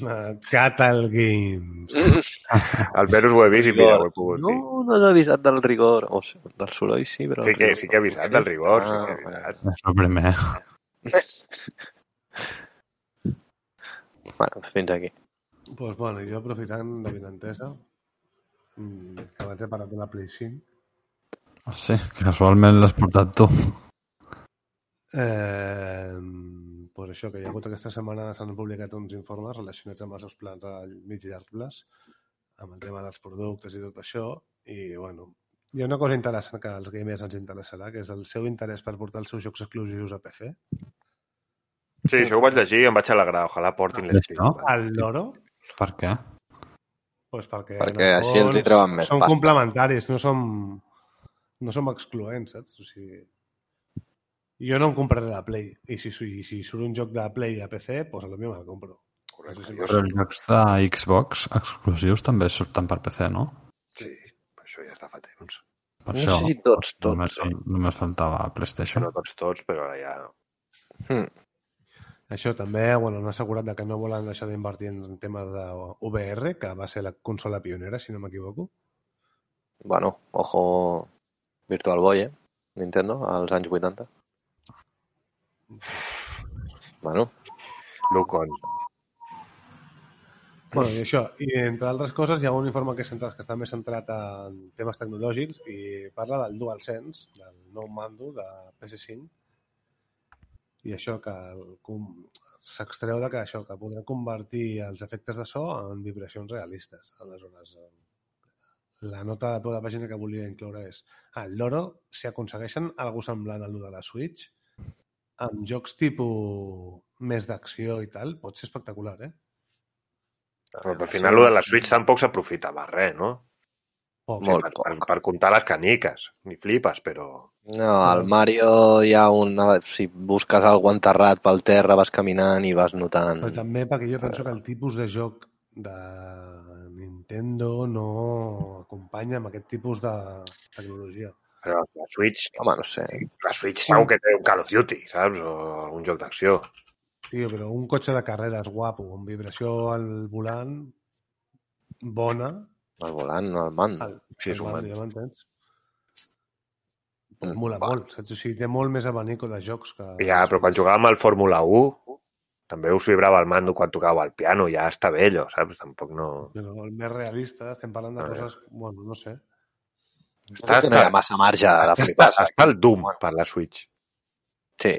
Uh, Catal Games. Almenys ho he vist i mira, ho he pogut dir. No, no l'he avisat del rigor. O sigui, del soroll sí, però... Sí que, rigor sí que he avisat del rigor, sí Ah, que he avisat. És el primer. Bueno, fins aquí. pues, bueno, jo aprofitant la vinentesa, mm, que abans he parlat de la Play 5, Ah, Sí, casualment l'has portat tu. Eh, pues això, que hi ha hagut aquesta setmana s'han publicat uns informes relacionats amb els seus plans a mig i llarg plaç, amb el tema dels productes i tot això, i bueno, hi ha una cosa interessant que als gamers ens interessarà, que és el seu interès per portar els seus jocs exclusius a PC. Sí, això ho vaig llegir i em vaig alegrar. Ojalà portin les Això? Al loro, Per què? Pues perquè, Perquè en el així els hi treuen més Són pasta. complementaris, no som, no som excloents, saps? O sigui, jo no em compraré la Play, i si, si, si surt un joc de Play a PC, pues a lo millor me'l compro. Correcte, Sí, Però els jocs de Xbox exclusius també surten per PC, no? Sí, això ja està fa temps. Per No això sé si tots, tots. només, eh? només faltava PlayStation. no tots tots, però ara ja... Hmm. Això també, bueno, han assegurat de que no volen deixar d'invertir en temes de VR, que va ser la consola pionera, si no m'equivoco. Bueno, ojo Virtual Boy, eh? Nintendo, als anys 80. Bueno, Lucon. Bueno, i això, i entre altres coses hi ha un informe que, és centrat, que està més centrat en temes tecnològics i parla del DualSense, del nou mando de PS5, i això que s'extreu de que això que podran convertir els efectes de so en vibracions realistes. Aleshores, eh, la nota de peu de pàgina que volia incloure és ah, el loro, si aconsegueixen algú semblant a lo de la Switch, amb jocs tipus més d'acció i tal, pot ser espectacular, eh? Però al final, lo de la Switch tampoc s'aprofitava res, no? Poc. Molt per, poc. per, per comptar les caniques. Ni flipes, però... No, al Mario hi ha una... Si busques algú enterrat pel terra, vas caminant i vas notant... Però també perquè jo penso que el tipus de joc de Nintendo no acompanya amb aquest tipus de tecnologia. però la Switch, Home, no sé. la Switch segur que té un Call of Duty, saps? O algun joc d'acció. Tio, però un cotxe de carreres guapo, amb vibració al volant, bona, El volant, no el mando. el, Sí, és el mando. ja m'entens? Mm, Mola va. molt, saps? O sigui, té molt més abanico de jocs que... Ja, però quan jugàvem al Fórmula 1 també us vibrava el mando quan tocàveu el piano, ja està bé allò, saps? Tampoc no... Però el més realista, estem parlant de veure. coses... Bueno, no sé. Estàs, no hi ha massa marge de Està, flipar està el Doom per la Switch. Sí.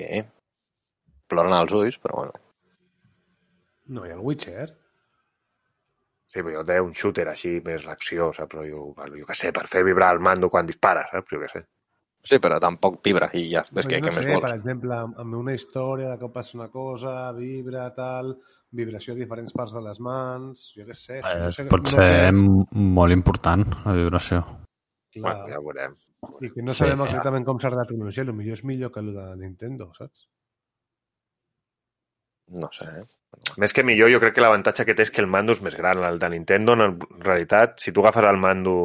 Ploren els ulls, però bueno. No, i el Witcher? Sí, però jo té un shooter així, més l'acció, saps? Però jo, bueno, jo què sé, per fer vibrar el mando quan dispares, saps? Jo què sé. Sí, però tampoc vibra i ja. És que no més sé, vols? per exemple, amb, una història de que passa una cosa, vibra, tal, vibració a diferents parts de les mans, jo què sé. que Eh, no sé pot no ser sé, m- molt important, la vibració. clar, Bueno, ja ho veurem. I que no Sí. sabem exactament com serà la tecnologia, potser és millor que el de Nintendo, saps? No sé. eh? Més que millor, jo crec que l'avantatge que té és que el mando és més gran. El de Nintendo, en realitat, si tu agafes el mando,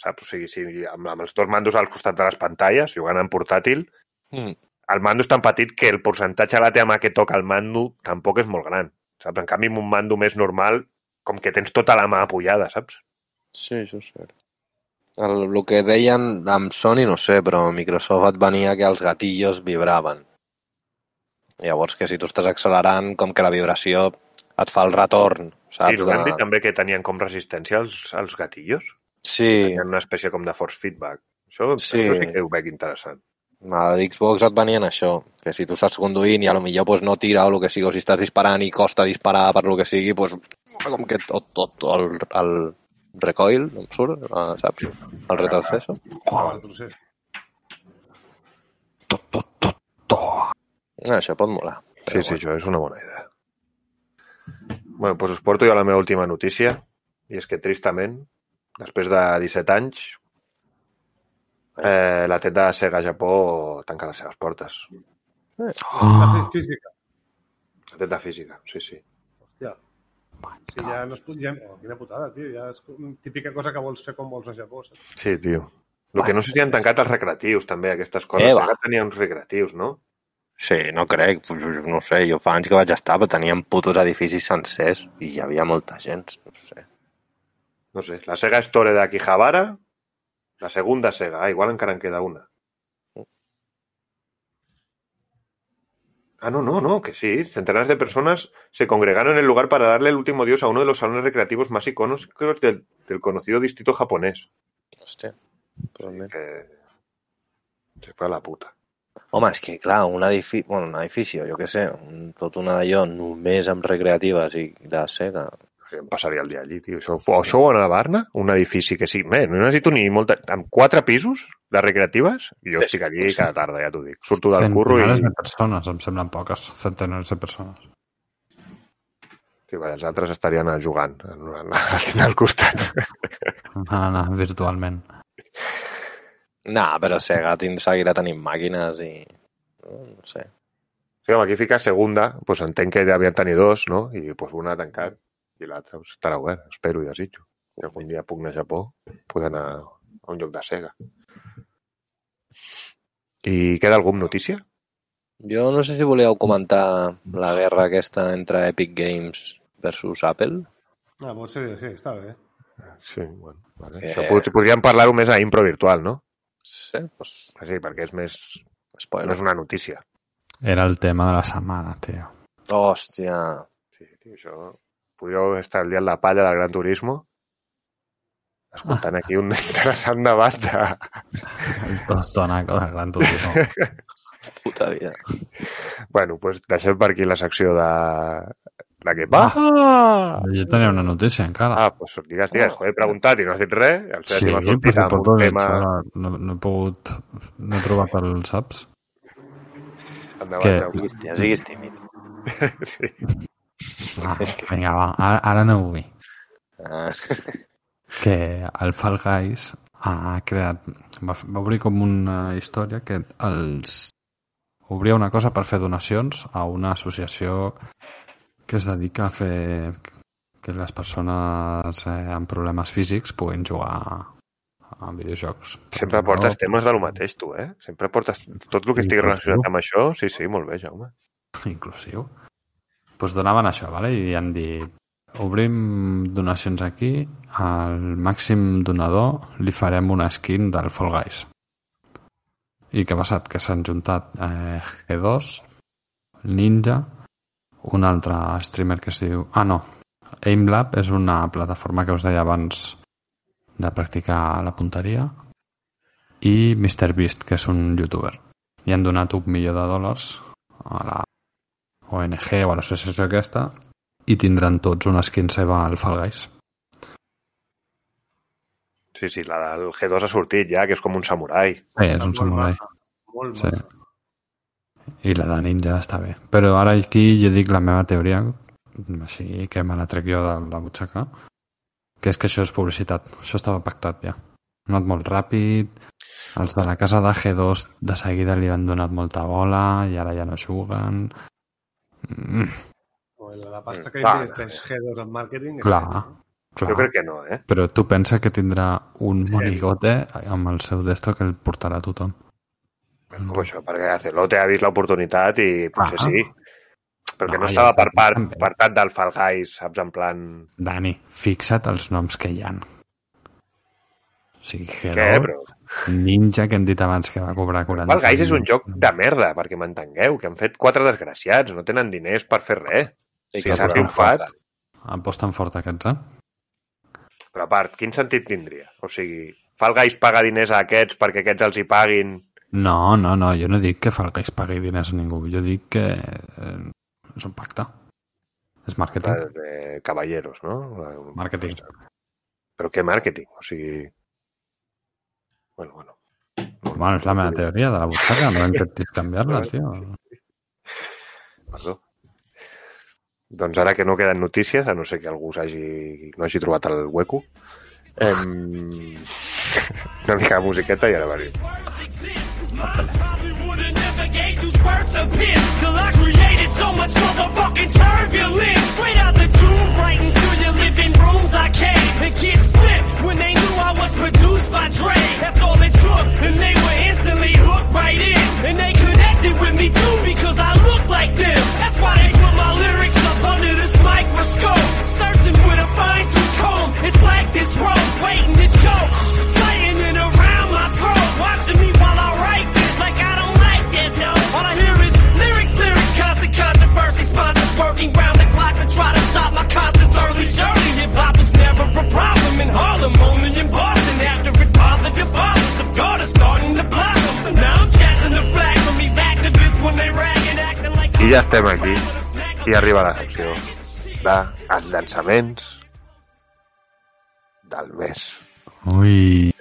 saps? O sigui, si, amb, amb els dos mandos al costat de les pantalles, jugant en portàtil, Mm. el mando és tan petit que el percentatge de la teva mà que toca el mando tampoc és molt gran. Saps? En canvi, amb un mando més normal, com que tens tota la mà apoyada, saps? Sí, això és cert. El, el que deien amb Sony, no sé, però Microsoft et venia que els gatillos vibraven. Llavors, que si tu estàs accelerant, com que la vibració et fa el retorn, saps? Sí, hem dit també que tenien com resistència als, als gatillos. Sí, Tenien una espècie com de force feedback. Això Sí. això sí que ho veig interessant. a l'Xbox et venien això, que si tu estàs conduint i a lo millor pues, no tira o el que sigui, o si estàs disparant i costa disparar per lo que sigui, pues, com que tot, tot el, el recoil, em surt, eh, saps? El retroceso. El procés. Ah, això pot molar. Sí, sí, això és una bona idea. bueno, doncs us porto jo la meva última notícia, i és que, tristament, després de 17 anys, eh, la TED de Sega Japó tanca les seves portes. La física. La TED de física, sí, sí. Hòstia. Sí, ja no es pot... Ja... Oh, quina putada, tio. Ja és típica cosa que vols fer quan vols a Japó. Saps? Sí, tio. El que no sé si han tancat els recreatius, també, aquestes coses. Eh, va. Eh, tenien uns recreatius, no? Sí, no crec, pues, no sé, jo fa anys que vaig estar, però teníem putos edificis sencers i hi havia molta gent, no sé. No sé, la Sega Store de Akihabara, la segunda Sega, ah, igual encara en queda una. Ah, no, no, no, que sí. Centenares de personas se congregaron en el lugar para darle el último adiós a uno de los salones recreativos más icónicos del, del conocido distrito japonés. Hòstia, realment. Que se fue a la puta. Home, és que, clar, un edifici, bueno, un edifici, jo què sé, un, tot una d'allò només amb recreatives i de Sega. Sí, Em passaria el dia allí, tio. Això, o això o a Navarna, un edifici que sí... Bé, no necessito ni molta... Amb quatre pisos de recreatives, i jo Sí, estic allí sí. cada tarda, ja t'ho dic. Surto del curro i... Centenares de persones, em semblen poques. Centenares de persones. Sí, va, els altres estarien jugant al costat. Anar, anar virtualment. Nah, però Sega seguirà tenint màquines i... No, no sé. Sí, home, aquí fica segunda, doncs entenc que ja havien tenir dos, no? I doncs una ha tancat i l'altra doncs, estarà obert, espero i desitjo. Si algun dia puc anar a Japó, puc anar a un lloc de Sega. I queda algun notícia? Jo no sé si volíeu comentar la guerra aquesta entre Epic Games versus Apple. Ah, pot ser, sí, està bé. Sí, bueno. Vale. Que- Això pod podríem parlar-ho més a Impro Virtual, no? Sí, doncs, Sí, perquè és més... No spoiler. és una notícia. Era el tema de la setmana, tio. Hòstia, Sí, tio, això... Podríeu estar al dia en la palla del Gran Turismo escoltant aquí un interessant debat de... El tostonaco del Gran Turismo. puta vida. Bueno, pues deixem per aquí la secció de... La que va! Ah, Jo tenia una notícia encara. ah pues digues, digues, joder, he preguntat i no has dit res. El sí, Sergi m'ha sortit amb un tema... no, no he pogut... No he trobat el saps? Endavant, Què? Jaume. Hòstia, siguis tímid. Sí. Ah, vinga, va, ara, ara no ho vull. Ah, que el Fall Guys ha creat... Va, va obrir com una història que els obria una cosa per fer donacions a una associació que es dedica a fer que les persones eh, amb problemes físics puguin jugar a videojocs. Sempre portes temes de lo mateix, tu, eh? Sempre portes tot el que estigui relacionat amb això. Sí, sí, molt bé, Jaume. inclusiu. Doncs pues donaven això, vale? i han dit obrim donacions aquí, al màxim donador li farem una skin del Fall Guys. I què ha passat? Que s'han juntat eh, G2, Ninja, un altre streamer que es diu... Ah, no. AimLab és una plataforma que us deia abans de practicar la punteria i MrBeast, que és un youtuber. I han donat un milió de dòlars a la ONG o a l'associació aquesta i tindran tots una skin seva al Fall Guys. Sí, sí, la del G2 ha sortit ja, que és com un samurai. Sí, és un Molt samurai. maca, Molt Sí. I la de ninja està bé. Però ara aquí jo dic la meva teoria, així que me la trec jo de la butxaca, que és que això és publicitat. Això estava pactat ja. Ha anat molt ràpid, els de la casa de G2 de seguida li han donat molta bola i ara ja no juguen. Mm, la, pasta que Clar. inverteix G2 en màrqueting... és clar, que- clar. Jo crec que no, eh? Però tu pensa que tindrà un monigote amb el seu desto que el portarà tothom. Com això? Perquè Celote ha vist l'oportunitat i potser Ah. sí. Però que No, no, estava per també. part, per part del Fall Guys, saps? En plan... Dani, fixa't els noms que hi han. O sigui, bro? Ninja, que hem dit abans que va cobrar 40... Fall Guys és un joc de merda, perquè m'entengueu, que han fet quatre desgraciats, no tenen diners per fer res. I Si s'ha triomfat. Aposten fort aquests, eh? però a part, quin sentit tindria? O sigui, Fall Guys paga diners a aquests perquè aquests els hi paguin... No, no, no, jo no dic que Fall Guys pagui diners a ningú, jo dic que eh, és un pacte. És màrqueting. de caballeros, no? Màrqueting. Però què màrqueting? O sigui... Bueno, bueno. Bueno, és la meva teoria de la butxaca, no intentis canviar-la, tio. Perdó. Doncs ara que no queden notícies, a no ser que algú hagi, no hagi trobat el hueco, em... una mica de musiqueta i ara venim. Probably would've never gave two squirts of piss till I created so much motherfucking turbulence. Straight out the tube, right into your living rooms. I came and kids flipped when they knew I was produced by Dre. That's all it took, and they were instantly hooked right in. And they connected with me too because I look like them. That's why they put my lyrics up under this microscope. Searching with a fine tooth comb. It's like this rope waiting to choke. Working round the clock to try to stop my concerts early. Surely hip hop was never a problem in Harlem, only in Boston. After it bothered the fathers of God are starting to blossom. So now I'm catching the flag from these activists when they rag and acting like I ja estem aquí. I arriba la secció de els llançaments del mes. Ui,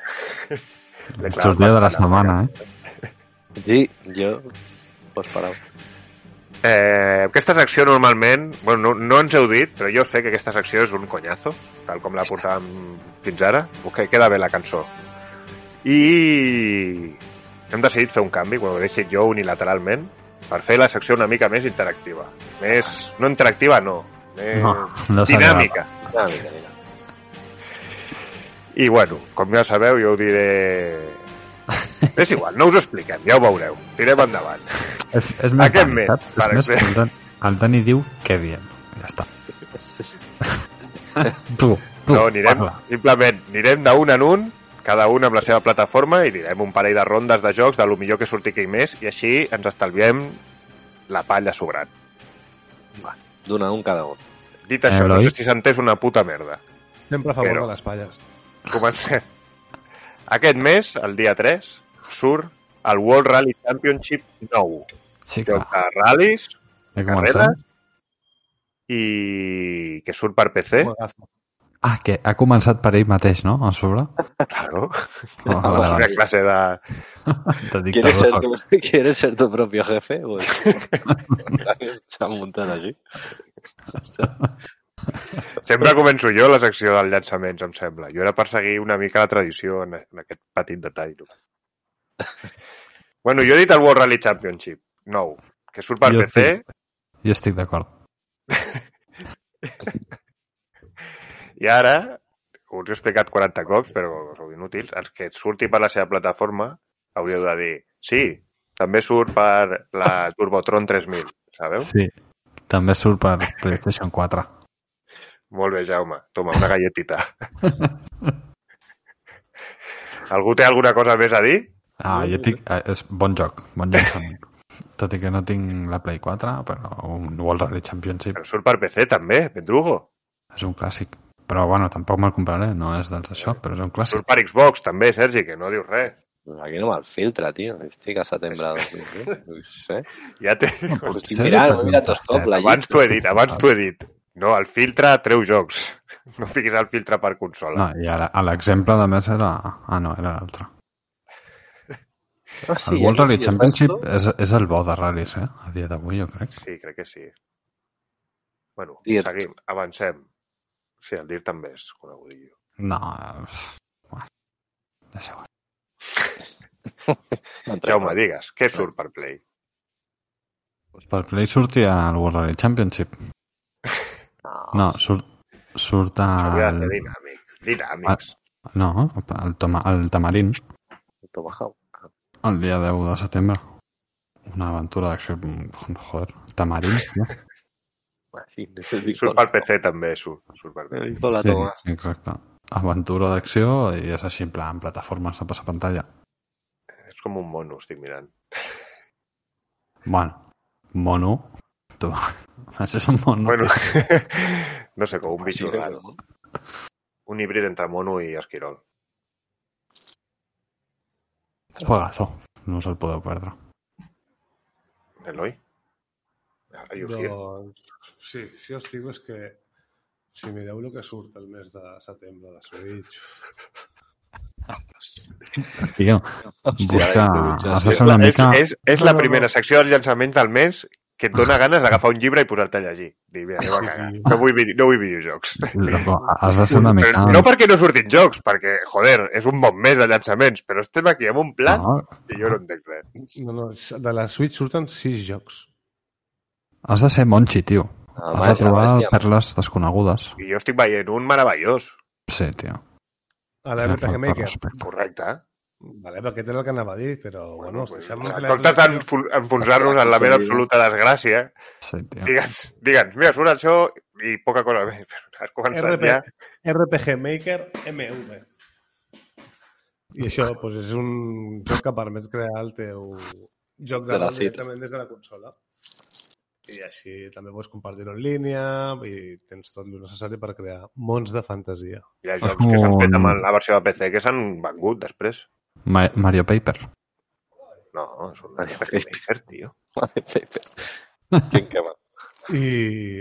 clar, sortida de la setmana, eh? Sí, jo ho esperava. Eh, aquesta secció normalment, bueno, no, no ens heu dit, però jo sé que aquesta secció és un conyazo, tal com la portàvem fins ara, que queda bé la cançó. I hem decidit fer un canvi, quan ho he decidit jo unilateralment, per fer la secció una mica més interactiva. Més, no interactiva, no, més No, no dinàmica. Ah, mira, mira. I bueno, com ja sabeu, jo ho diré... És igual, no us ho expliquem, ja ho veureu. Tirem endavant. És, és més Aquest Dani, mes, saps? per És més, exemple. el, Dani, el Dani diu què diem. Ja està. tu, tu, No, anirem, parla. simplement, anirem d'un en un, cada un amb la seva plataforma, i direm un parell de rondes de jocs de lo millor que surti aquell mes, i així ens estalviem la palla sobrant. D'una a un cada un. Dit això, Eh, no sé si s'entès una puta merda. Sempre a favor Però- de les palles. Comencem. Aquest mes, el dia 3, surt el World Rally Championship 9. Sí, clar. de ral·lis, He carreres, començat. i que surt per PC. Ah, que ha començat per ell mateix, no? A sobre? Claro. Oh, vale, Una vale. clase de... De ¿Quieres ser, tu, ¿Quieres ser tu propio jefe? Pues, S'ha muntat així. Sempre començo jo la secció dels llançaments, em sembla. Jo era per seguir una mica la tradició en, en aquest petit detall. No? bueno, jo he dit el World Rally Championship, nou, que surt per Jo PC, Jo estic d'acord. i ara, us he explicat 40 cops, però sou inútils, els que surti per la seva plataforma hauríeu de dir, sí, també surt per la Turbotron 3000, sabeu? Sí. També surt per PlayStation 4. Molt bé, Jaume. Toma, una galletita. Algú té alguna cosa més a dir? Ah, jo tinc... eh, És bon joc, bon llançament. Tot i que no tinc la Play 4, però un World Rally Championship Però surt per PC també, Pendrugo. és un clàssic. Però bueno, tampoc me'l compraré, no és dels d'això, però és un clàssic. Surt per Xbox també, Sergi, que no dius res. Aquí no me'l filtra, tio. Estic a setembre de 2020. No sé. Ja té... Ho estic Sí, mirant, ho he mirat tot cop, la Abans t'ho he dit, abans t'ho he dit. No, el filtre treu jocs. No fiquis el filtre per consola. No, i ara, a l'exemple de més era... Ah, no, era l'altre. Ah, el World Rally sí, Championship és, és el bo de ral·lis, eh? A dia d'avui, jo crec. Sí, crec que sí. Bueno, Dirt. seguim, avancem. Sí, el DIR també és conegudillo. No, eh, bueno. Entrem. Jaume, digues, què surt per Play? Per Play sortia el World Rally Championship. No. No, surt, surt el... dinàmic. Dinàmics. No, el, toma, el Tamarín, Tomahawk. Dia 10 de setembre. Una aventura d'acció... Joder, Tamarín, no? Sí, Surt PC també, surt, surt PC. Sí, exacte. Aventura d'acció i és així en plan plataformes de passar pantalla. És com un mono, estic mirant. Bueno, mono. Tu, això és un mono. Bueno, no sé, com un Sí, bitxo raro. Un híbrid entre mono i esquirol. Juegazo. No us el podeu perdre. Eloi? Doncs, sí, si us dic és que si mireu el que surt el mes de setembre de Switch, Tio, Hòstia, busca... la Has de ser una és, mica... és, és la primera secció dels llançaments del mes que et dona ganes d'agafar un llibre i posar-te a llegir. Dir, mira, anem a cagar. No vull, vide- no vull videojocs. Loco, has de ser una mica... Però no perquè no surtin jocs, perquè, joder, és un bon mes de llançaments, però estem aquí amb un plat No, i jo no entenc res. no, no, de la Switch surten sis jocs. has de ser monchi, tio. Ah, Has vaja, de trobar vaja. perles desconegudes. I jo estic veient un meravellós. Sí, tio. A l'RPG Falta Maker. respecte. Correcte. Vale, però aquest era el que anava a dir, però bueno, pues, deixem en comptes d'enfo- enfonsar-nos en la meva absoluta desgràcia, Sí, digue'ns, digue'ns, mira, surt això i poca cosa més. Has començat RP, ja. RPG Maker MV. I això doncs, és un joc que permet crear el teu joc de De directament des de la consola. I així també pots compartir-ho en línia i tens tot el necessari per crear mons de fantasia. Hi ha jocs que s'han fet amb la versió de PC que s'han vengut després. Ma Mario Paper. No, és un RPG Maker, tio. Quin que va. I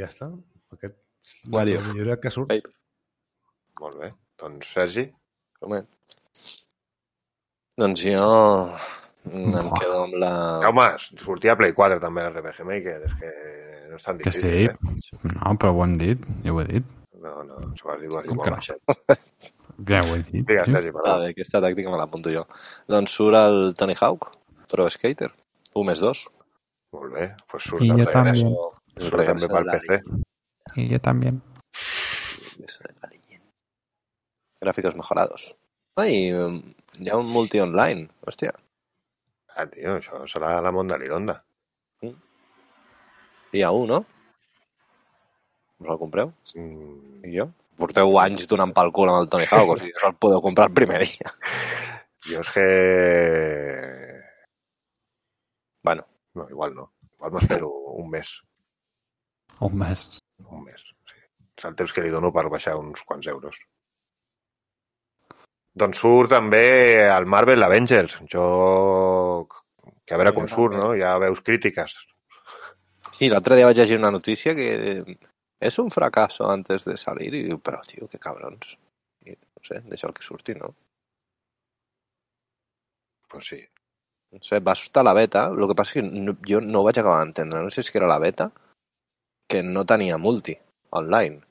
ja està. Aquest és Wario. la millora que surt. Paper. Molt bé. Doncs, Sergi, Home. Doncs jo em Buah. quedo amb la... Jaume, sortia a Play 4 també l'RPG Maker, és que no és tan Que difícil, sí. eh? No, però ho hem dit. Ja ho he dit. No, no, ho has dit Com. Ja ho he dit. Digues. Sergi, bé, aquesta tàctica me l'apunto jo. Doncs surt el Tony Hawk, Pro Skater. 1 més 2. Molt bé, doncs surt I el jo regreso. també. Surt també PC. Y yo también. regreso de la leyenda. Gráficos mejorados. Ai, hi ha un multi online. Hòstia. Ah, tio, això serà la món de l'Ironda. Dia 1, no? Us el compreu? Mm, I jo? Porteu anys donant pel cul amb el Tony Hawk, o sigui, no el podeu comprar el primer dia. jo és que... Bueno, No, igual no. Igual m'espero un mes. Un mes. Un mes, sí. És el temps que li dono per baixar uns quants euros. Doncs surt també el Marvel Avengers, un joc que a veure com surt, no? Ja veus crítiques. sí, l'altre dia vaig llegir una notícia que és un fracasso antes de salir i diu, però tio, que cabrons. I, no sé, deixa el que surti, no? Pues sí. No sé, va estar la beta, el que passa és que no, jo no ho vaig acabar d'entendre, no sé si era la beta, que no tenia multi online.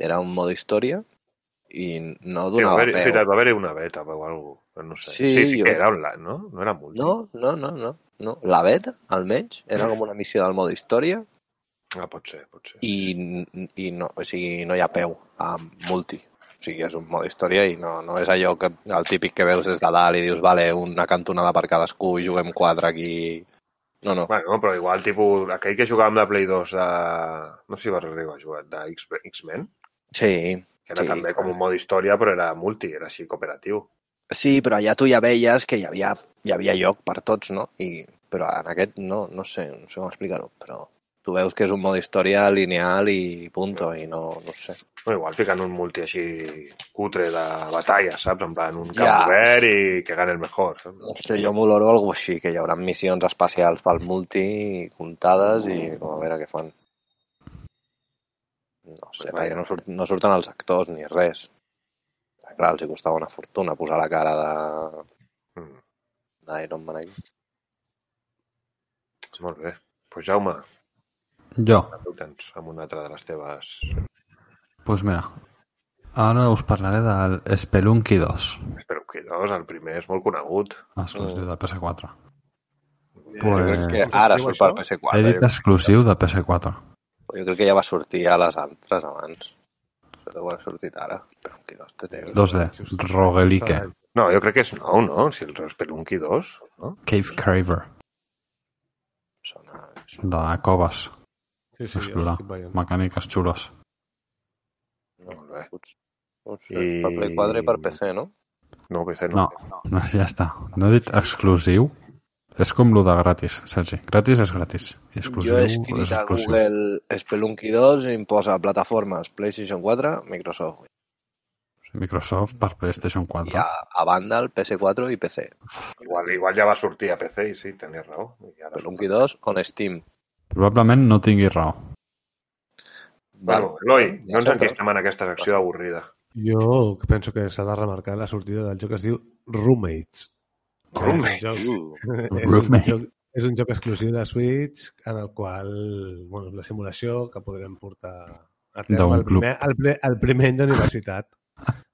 Era un mode història i no Sí, va donava haver, és peu. veritat, va una beta o alguna cosa, no sé. Sí, sí, sí jo- que era online, no? No era multi. No, no, no, no, no. La beta, almenys, era com una missió del mode història Ah, pot ser, pot ser. i, i no, o sigui, no hi ha peu a multi. O sigui, és un mode història i no, no és allò que el típic que veus des de dalt i dius, vale, una cantonada per cadascú i juguem quatre aquí. No, no. Bueno, però igual, tipus, aquell que amb la Play 2 de... No sé si vas arribar a jugar, de X-Men, Sí, que era Sí, també com un mode història, però era multi, era així cooperatiu. sí, però allà tu ja veies que hi havia, hi havia lloc per tots, no? I, però en aquest no, no sé, no sé com explicar-ho, però tu veus que és un mode història lineal i punto, i no, no sé. No, igual ficant un multi així cutre de batalla, saps? En plan, un camp Ja. obert i que gane el mejor. Saps? No sé, jo m'oloro alguna així, que hi haurà missions espacials pel multi comptades i a veure què fan. No sé, perquè no, surt, no surten els actors ni res. Clar, els hi costava una fortuna posar la cara de Mm, d'Iron Man aquí. molt bé. Pues Jaume, Jo, amb una altra de les teves... pues mira, ara us parlaré del Spelunky 2, Espero que dos, el primer és molt conegut. exclusiu de PS4. Jo Pues- crec que ara surt per PS4. He dit Jo, exclusiu de PS4. jo crec que ja va sortir a les altres abans. Això deu haver sortit ara. Però que dos te té. 2D, roguelike, No, jo crec que és nou, no? Si el Spelunky 2, no? Cave Craver, Sona... de coves, Sí, sí, ja explorar, veient. mecàniques xules. No, Molt bé. Ups, I- Per Play 4 i per PC, no? No, PC no. No, no, ja està. No he dit exclusiu. És com lo de gratis, Sergi. Gratis és gratis. I exclusiu jo he escrit a exclusiu. Google Spelunky 2 i em posa plataformes PlayStation 4, Microsoft. Microsoft per PlayStation 4. I a, a banda el PS4 i PC. Igual, igual ja va sortir a PC i sí, tenies raó. I ara Spelunky 2 on Steam. Probablement no tingui raó. Bueno, Eloi, ja no ens enquistem en aquesta secció avorrida. Jo penso que s'ha de remarcar la sortida del joc que es diu Roommates. Roommates? És un Uh, joc, és un Roommate. joc, és un joc exclusiu de Switch en el qual, bueno, la simulació que podrem portar a terme el club. primer, el, el primer any d'universitat.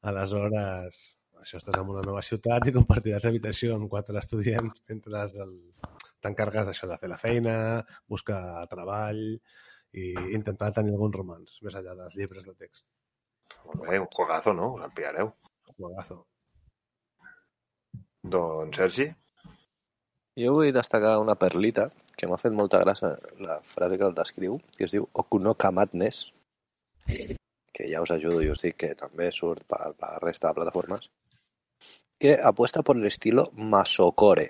Aleshores, això estàs en una nova ciutat i compartiràs habitació amb quatre estudiants mentre el... t'encarregues això de fer la feina, buscar treball i intentar tenir algun romans, més enllà dels llibres de text. Molt bé, un juegazo, no? Us el pillareu. Juegazo. Doncs, Sergi, Jo vull destacar una perlita que m'ha fet molta gràcia la frase que el descriu, que es diu Okunoka Madness, que ja us ajudo i us dic que també surt per, per la resta de plataformes, que apuesta por el estilo Masocore.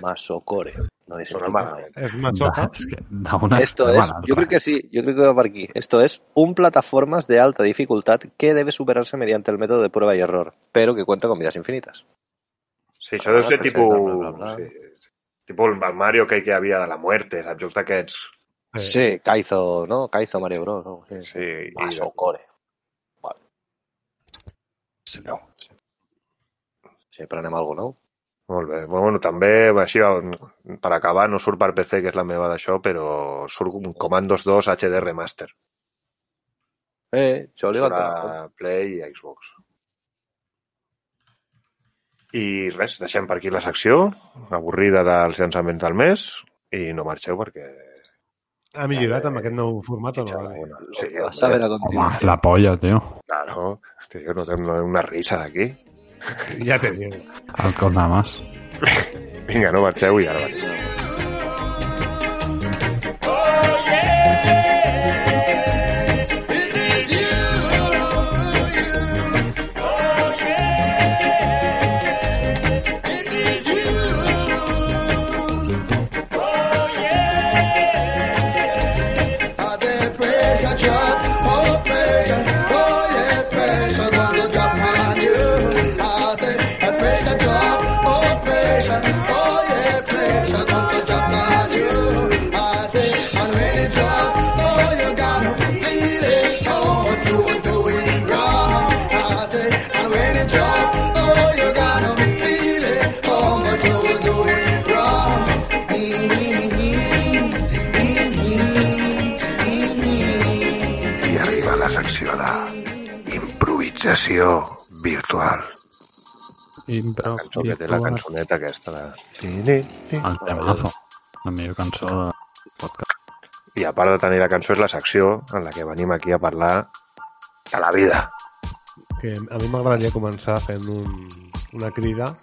Masocore. No. És que d'una Esto es, yo creo que sí, yo creo que va por aquí. Esto es un plataformas de alta dificultad que debe superarse mediante el método de prueba y error, pero que cuenta con vidas infinitas. Sí, això deu ser tipus... bla, bla, bla. Sí, tipus el Mario que hi havia de la muerte, saps? Jocs d'aquests. Sí, Kaizo, ¿no? Kaizo Mario Bros. ¿no? Sí. Sí, i... Masocore. Vale. Sí. No. Sí. Alguna nou. Molt bé. Bueno, també, així, per acabar, no surt per PC, que és la meva d'això, però surt un Commandos 2 HD Remaster. Eh, això li va a Play i Xbox. I res, deixem per aquí la secció, avorrida dels llançaments del mes, i no marxeu perquè... Ha millorat amb aquest nou format o no? Bueno, sí, A saber a Home, la polla, tio. Claro, tío, no tengo una risa aquí. Ja te digo. Alcohol nada más. Vinga, no marxeu i ara vaig. Improvisació virtual. Impro. Cançó que té la cançoneta aquesta de... El temazo. La millor cançó de podcast. I a part de tenir la cançó és la secció en la que venim aquí a parlar de la vida. Que a mi m'agradaria començar fent un, una crida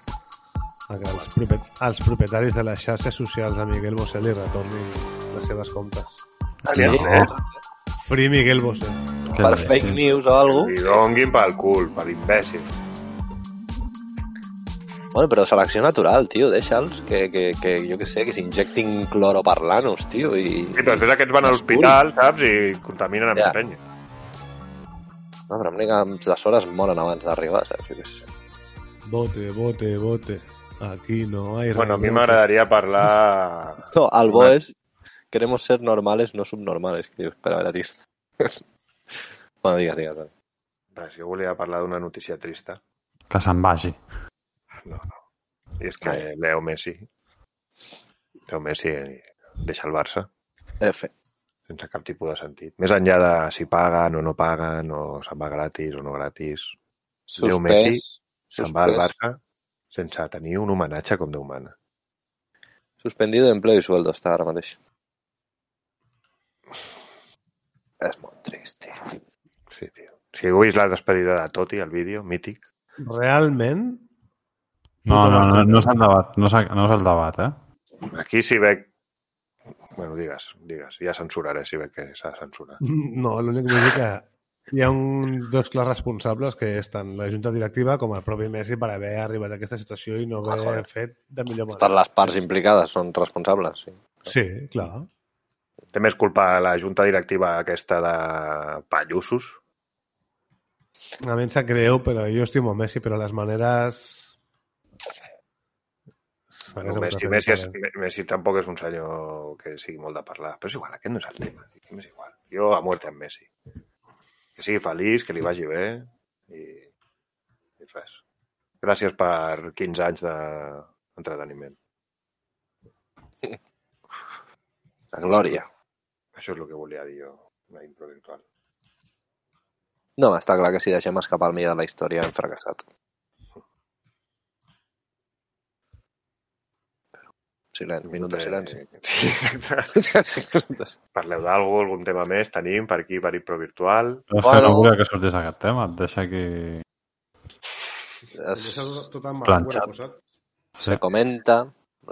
a que els, propie, els propietaris de les xarxes socials de Miguel Bosé li retornin les seves comptes. Sí. Free Miguel Bosé. Que Per bé, fake tio. news o alguna Li donguin pel cul, per imbècil. Bueno, però selecció natural, tio, deixa'ls que, que, que jo que sé, que s'injectin cloroparlanos, tio, i... Sí, però després aquests van a l'hospital, saps? I contaminen a Ja. penya. No, però amb camps de sores moren abans d'arribar, saps? Jo què sé. Bote, bote, bote. Aquí no hay Bueno, a mi m'agradaria parlar... No, el bo és queremos ser normales, no subnormales. Dius, espera, a veure, tio. Bueno, digues, digues. digues. Res, jo volia parlar d'una notícia trista. Que se'n vagi. No, no. I és que Leo Messi... Leo Messi deixa el Barça F. sense cap tipus de sentit. Més enllà de si paguen o no paguen, o se'n va gratis o no gratis, Leo Messi Suspès. se'n va al Suspès. Barça sense tenir un homenatge com Déu mana. Suspendido de empleo y sueldo està ara mateix. És molt trist, tio. Sí, tio. Si heu vist la despedida de Totti, el vídeo, mític, Realment, No, no, no, no és el debat, no és, el- no és el debat, eh? aquí si veig... Bueno, digues, digues. Ja censuraré si veig que s'ha de censurar. no, l'únic que dir que hi ha un, dos clars responsables que és tant la Junta Directiva com el propi Messi per haver arribat a aquesta situació i no Ah, haver joder. fet de millor Per manera. les parts implicades són responsables, sí. Sí, clar. Té més culpa la junta directiva aquesta de pallussos? A mi em sap greu, però jo estimo Messi, però les maneres... Bueno, Hagués Messi, de Messi, és. Messi tampoc és un senyor que sigui molt de parlar. Però és igual, aquest no és el tema. M'és igual. Jo a muerte amb Messi. Que sigui feliç, que li vagi bé i, i res. Gràcies per 15 anys d'entreteniment. La glòria. Això és el que volia dir jo, una impro virtual. No, està clar que si deixem escapar el millor de la història hem fracassat. Silenci, minut de silenci. Sí, exacte. Parleu d'algú, algun tema més tenim per aquí, per Impro Virtual. És que Bueno. no volia que sortís aquest tema, et deixa aquí... Es, Deixa tot, tot en Planxat. Se comenta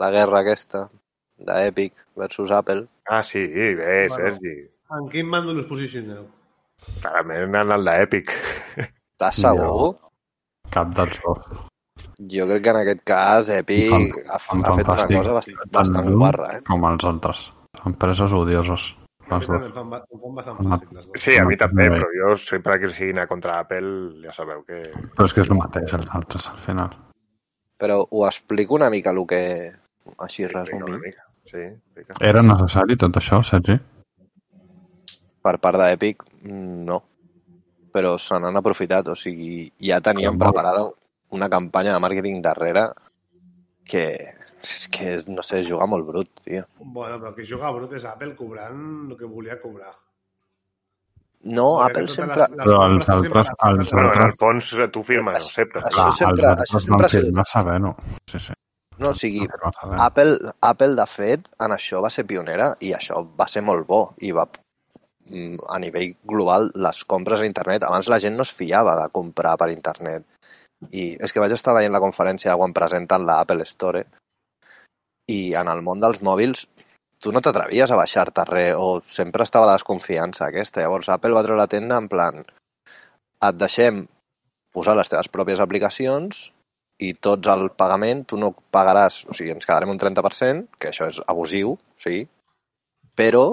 la guerra aquesta d'Epic versus Apple. Ah, sí, bé, Bueno. Sergi. En quin bàndol us posicioneu? Clarament en el d'Epic. Estàs segur? Cap dels dos. Jo crec que en aquest cas Epic Fan- ha, fan ha fet una cosa bastant, Tant bastant guarra, eh? Com els altres. Empreses odioses. Les fan, fan bastant fàcil les dues. Sí, a mi també, Bé. però jo sempre que sigui anar contra Apple ja sabeu que... Però és que és el mateix, els altres, al final. Però ho explico una mica el que... Així resumint. Sí, explica. Era necessari tot això, Sergi? Per part d'Epic, mm, no. Però se n'han aprofitat, o sigui, ja tenien preparada una campanya de màrqueting darrere que és que, no sé, és jugar molt brut, tio. Bueno, però que juga brut és Apple cobrant el que volia cobrar. No, Perquè Apple totes sempre... les- les Però els sempre altres- els Bueno, en altres- el fons eh, tu firmes, Això- acceptes. això Clar, sempre- els això altres sempre van ha sigut- firmar sabent-ho. Sí, sí. No, o sigui. Apple, Apple, de fet, en això va ser pionera i això va ser molt bo. I va, mm, a nivell global, les compres a internet, abans la gent no es fiava de comprar per internet. I és que vaig estar veient la conferència quan presenten la Apple Store i en el món dels mòbils tu no t'atrevies a baixar-te res o sempre estava la desconfiança aquesta. Llavors Apple va treure la tenda en plan et deixem posar les teves pròpies aplicacions i tots el pagament, tu no pagaràs, o sigui, ens quedarem un 30%, que això és abusiu, sí, però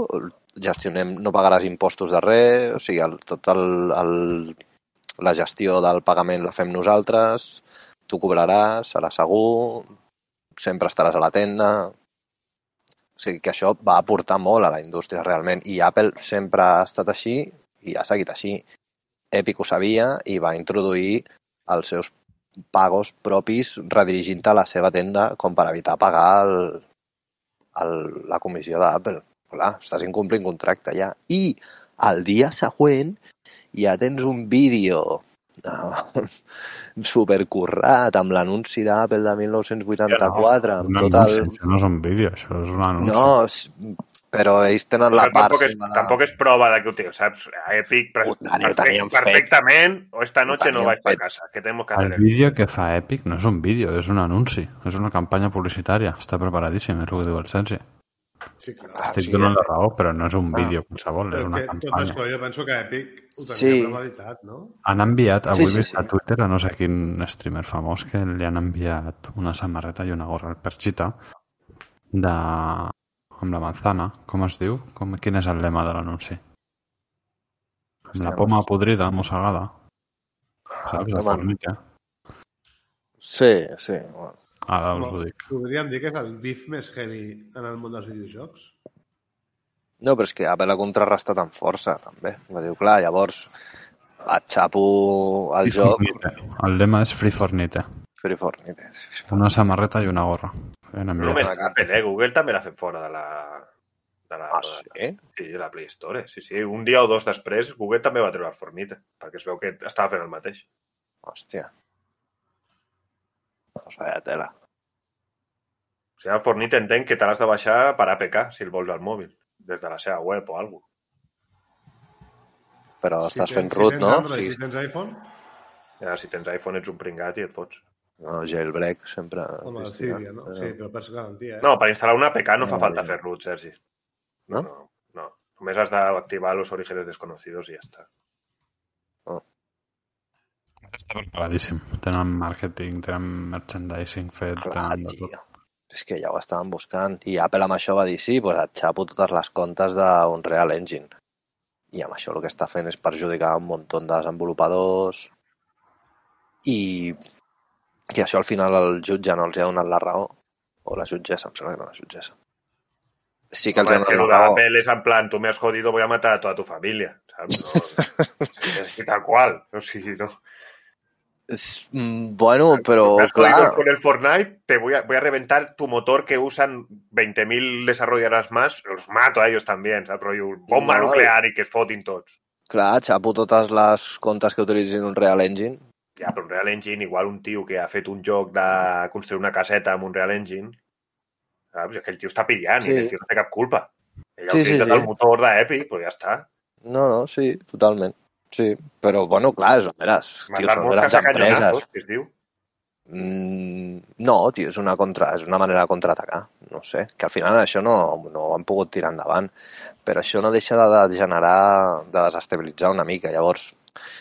gestionem, no pagaràs impostos de res, o sigui, el, tot el, el, la gestió del pagament la fem nosaltres, tu cobraràs, serà segur, sempre estaràs a la tenda... O sigui, que això va aportar molt a la indústria realment, i Apple sempre ha estat així i ha seguit així. Epic ho sabia i va introduir els seus pagos propis redirigint a la seva tenda com per evitar pagar el, el, la comissió d'Apple. Clar, estàs incomplint contracte ja. I el dia següent ja tens un vídeo supercurrat amb l'anunci d'Apple de 1984 amb Un tot anunci, el... Això no és un vídeo, això és un anunci. No, però ells tenen la part... tampoc és, de- tampoc és prova de que ho tio, saps? A Epic Ho ho perfect- teníem fet. perfectament, o esta noche no vais para fet. casa, que tenemos que El hacer vídeo que fa Epic no és un vídeo, és un anunci. És una campanya publicitària. Està preparadíssim, és el que diu el Sergi. Sí, clar. Ah, Estic sí, donant eh? la raó, però no és un Ah. vídeo qualsevol, és una que tot campanya. això jo penso que Epic ho tenia Sí. premeditat, no? Han enviat, avui Sí, sí, sí, he vist sí. a Twitter a no sé quin streamer famós que li han enviat una samarreta i una gorra al Perchita de... amb la manzana, com es diu? Com... Quin és el lema de l'anunci? Amb la poma no sé. podrida, mossegada. Saps? Home. formica. Sí, sí. Bueno. Ara us ho dic. Podríem dir que és el bif més heavy en el món dels videojocs? No, però és que Apple ha contrarrestat amb força, també. Va dir, clar, llavors et xapo el Free joc. El lema és Free Fornite. Free Fortnite. Una samarreta i una gorra. Ben No Una Apple, eh? Google també l'ha fet fora de la... De la, Ah, sí? Sí, de la Play Store. Sí, sí. Un dia o dos després, Google també va treure el Fornite, perquè es veu que estava fent el mateix. Hòstia. Doncs vaya tela. O sigui, el Fornite entenc que te l'has de baixar per APK, si el vols al mòbil, des de la seva web o alguna Però estàs si fent tens, root, si tens no? Android, Sí. Si tens iPhone, Ja, si tens iPhone ets un pringat i et fots. No, jailbreak sempre... home, el. Cydia, no? Però- Sí, però per garantia, eh? No, per instal·lar una APK no Ah, fa falta ja. fer root, Sergi. No? No, no. Només has d'activar los orígenes desconocidos i ja està. Està preparadíssim. Tenen màrqueting, tenen merchandising fet, Clar, tenen. És que ja ho estaven buscant. I Apple amb això va dir, sí, doncs et xapo totes les comptes d'Unreal Engine. I amb això el que està fent és perjudicar un munt de desenvolupadors i que això al final el jutge no els ha donat la raó. O la jutgessa, em sembla que no la jutgessa. Sí que els Home, que donat la raó. Apple es en plan, tú me has jodido, voy a matar a toda tu familia. ¿sabes? No, es que tal cual. O sigui, no. És- mm, Bueno, però me has jodido clar, con el Fortnite, te voy a, voy a reventar tu motor que usan 20.000 desarrolladores más, los mato a ellos también, ¿sabes? Rollo, bomba No, nuclear i que es fotin tots. clar, xapo totes les comptes que utilitzin Unreal Engine. Ja, però un Real Engine, igual un tio que ha fet un joc de construir una caseta amb un Real Engine, Saps? És que el tio està pillant Sí. i el tio no té cap culpa. Ell ha Sí, sí, utilitzat sí. el motor d'Epic, però ja està. No, no, sí, totalment. Sí, però, bueno, clar, és, mira, tio, són grans empreses. que es diu. Mm, no, tio, és una, contra, és una manera de contraatacar. No sé, que al final això no, no ho han pogut tirar endavant. Però això no deixa de, de generar, de desestabilitzar una mica. Llavors,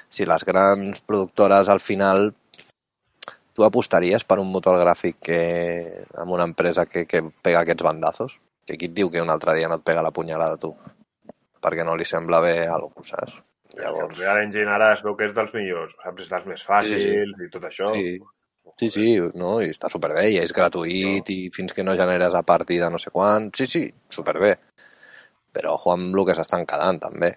si les grans productores al final tu apostaries per un motor gràfic que, amb una empresa que, que pega aquests bandazos? Que qui et diu que un altre dia no et pega la punyalada tu? Perquè no li sembla bé alguna cosa, saps? El Llavors, Real Engine ara es veu que és dels millors, saps? És dels més fàcils i tot això. sí, sí, sí, no? i està superbé, i és gratuït, i fins que no generes a partir de no sé quan... Sí, sí, superbé. Però ojo amb el que s'estan quedant, també.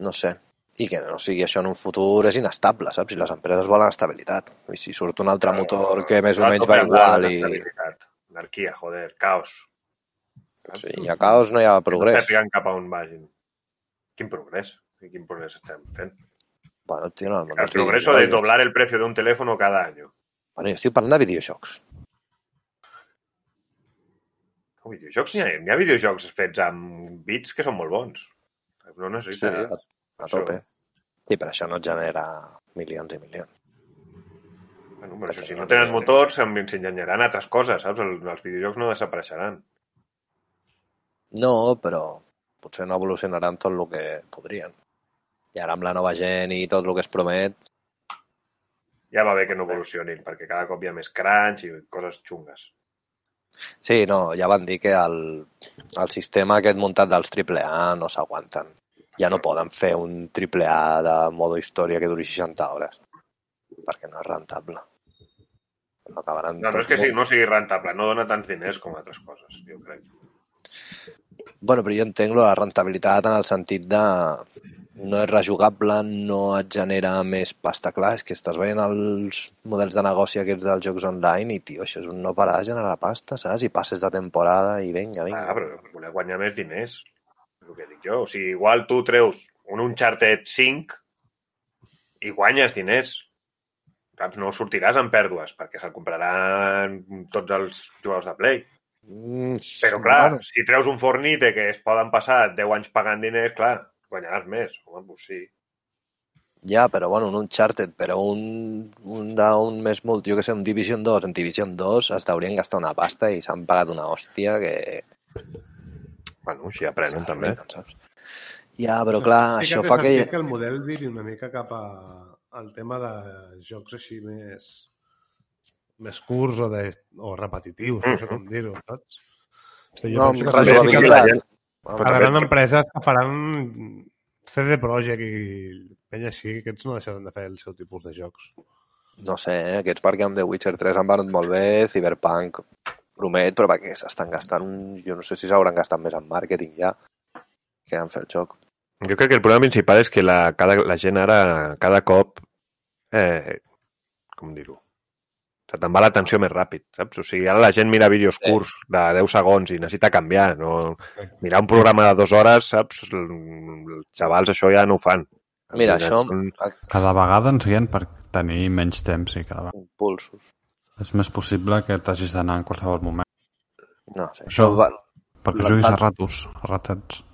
No sé. I que no sigui això en un futur és inestable, saps? Si les empreses volen estabilitat. I si surt un altre motor que més o menys va igual i... Anarquia, joder, caos. Sí, hi ha caos, no hi ha No progrés. sàpiguen cap a on vagin. Quin progrés? Quin progrés estem fent? Bueno, tio, no, no, El progreso de doblar el precio de un teléfono cada año. Bueno, jo estic parlant de videojocs. Oh, videojocs, n'hi ha, ha videojocs fets amb bits que són molt bons. No Sí, necessita... a, a tope. Sí, però això no et genera milions i milions. Bueno, però això, si no tenen motors, se'n- s'enganyaran altres coses, saps? El, els videojocs no desapareixeran. No, però potser no evolucionaran tot el que podrien. I ara amb la nova gent i tot el que es promet, Ja va bé que no evolucionin, perquè cada cop hi ha més crunch i coses xungues. Sí, no, ja van dir que el, el sistema aquest muntat dels AAA no s'aguanten. Ja no poden fer un AAA de modo història que duri 60 hores, perquè no és rentable. Acabaran No, no és que sigui, no sigui rentable, no dona tants diners com altres coses, jo crec. Bueno, però jo entenc la rentabilitat en el sentit de no és rejugable, no et genera més pasta. Clar, és que estàs veient els models de negoci aquests dels jocs online i, tio, això és un no parar de generar pasta, saps? I passes de temporada i vinga, vinga. Ah, però voler guanyar més diners, és el que dic jo. O sigui, igual tu treus un Uncharted 5 i guanyes diners. Saps? No sortiràs en pèrdues, perquè se'l compraran tots els jugadors de Play. Mm, Però, clar, bueno, si treus un Fornite que es poden passar 10 anys pagant diners, clar, guanyaràs més. Home, doncs sí. Ja, però bueno, un Uncharted, però un, un d'un més multi, jo que sé, un Division 2, en Division 2 es deurien gastar una pasta i s'han pagat una hòstia que... Bueno, així aprenen també. Saps? Ja, però clar, sí això té fa que... que el model viri una mica cap a, al tema de jocs així més més curts o, de, o repetitius, no sé com dir-ho, saps? O sigui, No, jo penso Hauran empreses que faran CD Projekt i penya així, aquests no deixaran de fer el seu tipus de jocs. No sé, eh? aquests perquè amb The Witcher 3 han venut molt bé, Cyberpunk promet, però perquè s'estan gastant un... Jo no sé si s'hauran gastat més en màrqueting ja que en fer el joc. Jo crec que el problema principal és que la, cada, la gent ara, cada cop, eh, com dir-ho, se te'n va l'atenció més ràpid, saps? O sigui, ara la gent mira vídeos Sí. curts de 10 segons i necessita canviar, no... Mirar un programa de dues hores, saps? Els xavals això ja no ho fan. Mira, això, Són- Cada vegada ens guien per tenir menys temps i cada impulsos. És més possible que t'hagis d'anar en qualsevol moment. No sé, això va... Perquè La- juguis a la- ratos, a ratets.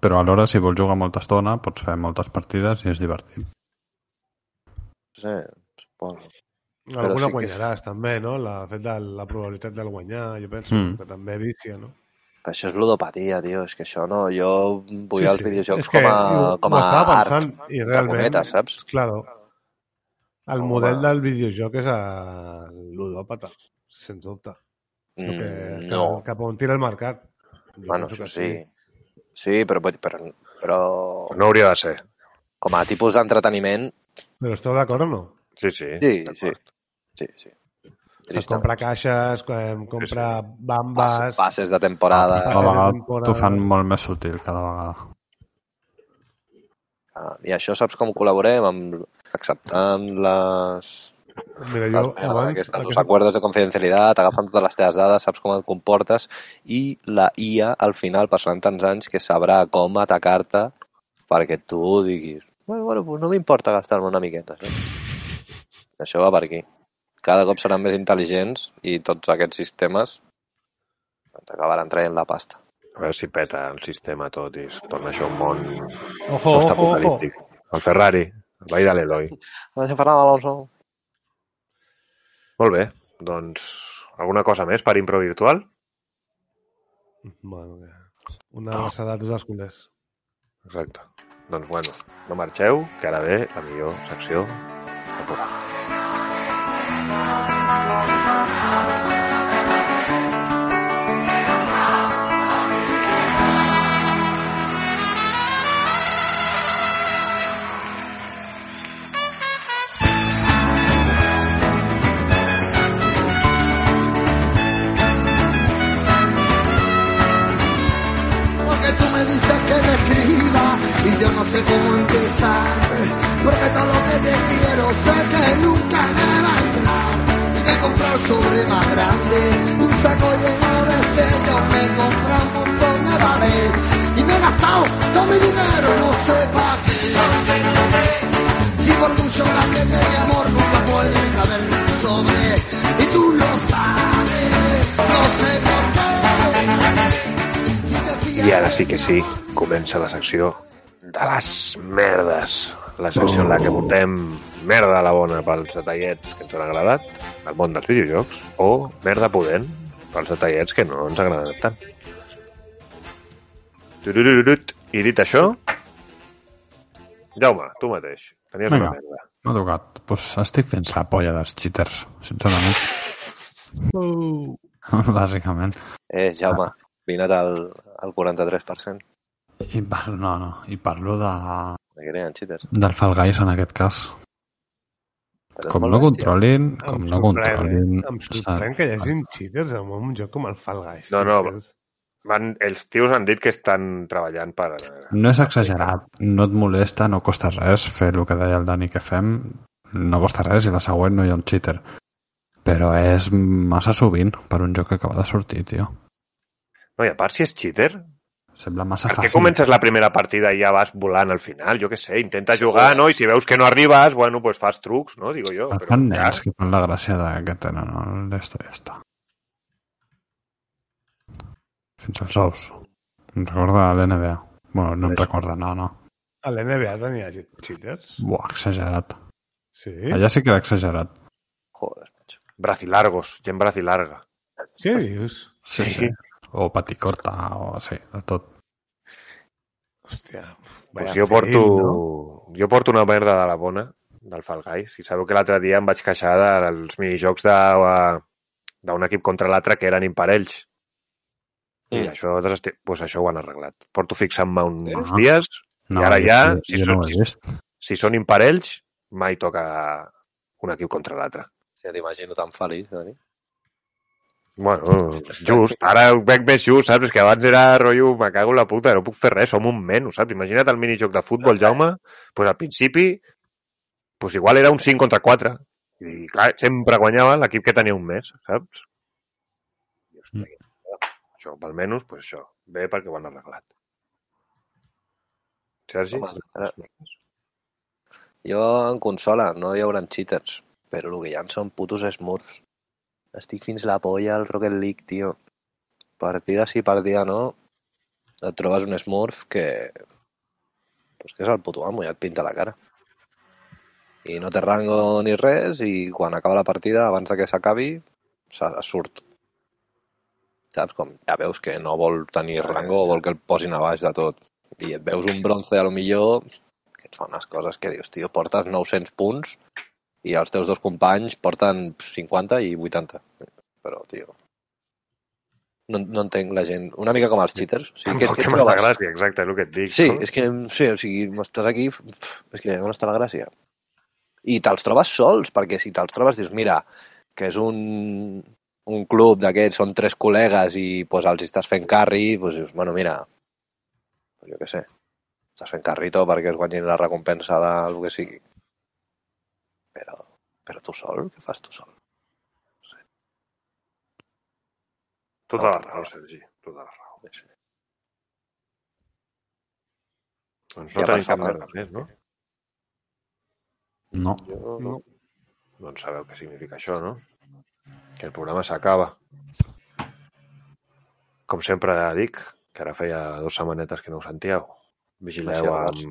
Però alhora, si vols jugar molta estona, pots fer moltes partides i és divertit. No sé, Alguna sí que- guanyaràs, també, no? La, fet de la probabilitat del guanyar, jo penso Mm. que també vicia, no? Però això és ludopatia, tio, és que això no... Jo vull Sí, els sí. videojocs És que com a, com a art, pensant, i realment- cometes, saps? Claro. El Home. model del videojoc és el ludòpata, sens dubte. Mm, que, cap, no, cap on tira el mercat. Jo bueno, això que sí. Sí, però, però, però No hauria de ser. com a tipus d'entreteniment, Però esteu d'acord o no? Sí, sí. sí, sí. Sí, sí. Es Trist. compra caixes, compra bambes... Passes de temporada. Passes Cada de vegada temporada. t'ho fan molt més sutil, cada vegada. Ah, I això saps com col·laborem? Amb acceptant les, Mira, les jo merdes abans... aquestes, els aquest- acords de confidencialitat, agafant totes les teves dades, saps com et comportes, i la IA, al final, passaran tants anys que sabrà com atacar-te perquè tu diguis bueno, bueno, pues no m'importa gastar-me una miqueta. Saps? Això va per aquí. Cada cop seran més intel·ligents i tots aquests sistemes ens acabaran traient la pasta. A veure si peta el sistema tot i es torna això un món Ojo, ojo, ojo. postapocalíptic. El Ferrari, el veí de l'Eloi. Alonso. Molt bé, doncs alguna cosa més per Impro Virtual? Bueno, una abraçada a tots els culers. Exacte. Doncs bueno, no marxeu, que ara ve la millor secció del programa. Cómo empezar. Porque todo lo que te quiero sé que nunca me va a entrar. Y me sí que sí, comença la secció de les merdes. La secció en la que votem merda a la bona pels detallets que ens han agradat al món dels videojocs o merda pudent pels detallets que no ens agraden tant. Turururut. I dit això, Jaume, tu mateix, tenies Vinga. una merda. M'ha tocat. Doncs pues estic fent la polla dels cheaters, sincerament. Uh, Bàsicament. Eh, Jaume, vine al, al 43%. I parlo, no, no, i parlo de, De que eren cheaters. del Fall Guys en aquest cas. Però Com no controlin, com no controlin... eh? Em sorprèn que hi hagi cheaters en un joc com el Fall Guys. No, no, Van, els tios han dit que estan treballant per... No és exagerat, no et molesta, no costa res fer el que deia el Dani que fem, no costa res i la següent no hi ha un cheater. Però és massa sovint per un joc que acaba de sortir, tio. No, i a part, si és cheater, Sembla massa Per què fàcil. comences la primera partida i ja vas volant al final? Jo què sé, intenta jugar, no? I si veus que no arribes, bueno, pues fas trucs, no? Digo jo. El Però, fan nens que fan la gràcia de que tenen el d'esto i ja està. Fins als ous. Em recorda l'NBA. Bueno, no em recorda, no, no. A l'NBA tenia che- cheaters? Buah, exagerat. Sí? Allà sí que era exagerat. Joder, macho. Bracilargos, gent bracilarga. Què dius? Sí, sí. O paticorta, o sí, de tot. Hòstia. Pues jo porto, no? jo porto una merda de la bona del Fall Guys. I sabeu que l'altre dia em vaig queixar dels minijocs de- d'un equip contra l'altre que eren imparells. I Mm. això, desesti- pues això ho han arreglat. Porto fixant-me uns Ah. dies, No, I ara ja, si jo no són- he vist. si són imparells, mai toca un equip contra l'altre. Ja t'imagino tan feliç, Dani. Bueno, just, ara ho veig més just, saps? És que abans era rotllo, me cago en la puta, no puc fer res, som un menys, saps? Imagina't el minijoc de futbol, Jaume, pues al principi, pues igual era un 5 contra 4. I clar, sempre guanyava l'equip que tenia un mes, saps? I, hòstia, Mm. Això, almenys, pues això, bé perquè ho han arreglat. Sergi? Home, ara- Jo en consola no hi haurà cheaters, però el que hi ha són putos smurfs. Estic fins la polla al Rocket League, tio. Partida sí, partida no. Et trobes un smurf que... Pues que és el puto amo, ja et pinta la cara. I no té rango ni res, i quan acaba la partida, abans de que s'acabi, surt. Saps? Com ja veus que no vol tenir rango vol que el posin a baix de tot. I et veus un bronze, a lo millor, que et fa unes coses que dius, tio, portes 900 punts i els teus dos companys porten 50 i 80. Però, tio, no, no entenc la gent. Una mica com els cheaters. O sigui, què, Tampoc què que m'està trobes? gràcia, exacte, és el que et dic. Sí, no? és que, sí, o sigui, estàs aquí, és que on està la gràcia? I te'ls trobes sols, perquè si te'ls trobes dius, mira, que és un, un club d'aquests, són tres col·legues i pues, els estàs fent carri, doncs dius, bueno, mira, pues, jo què sé, estàs fent carrito perquè es guanyin la recompensa del que sigui. Però, però tu sol, què fas tu sol? Tota la raó, Sergi, tota la raó. Sí. Doncs no Ja tenim cap merda més, no? No. Jo, No. doncs sabeu què significa això, no? Que el programa s'acaba. Com sempre dic, que ara feia dues setmanetes que no ho sentíeu. Vigileu amb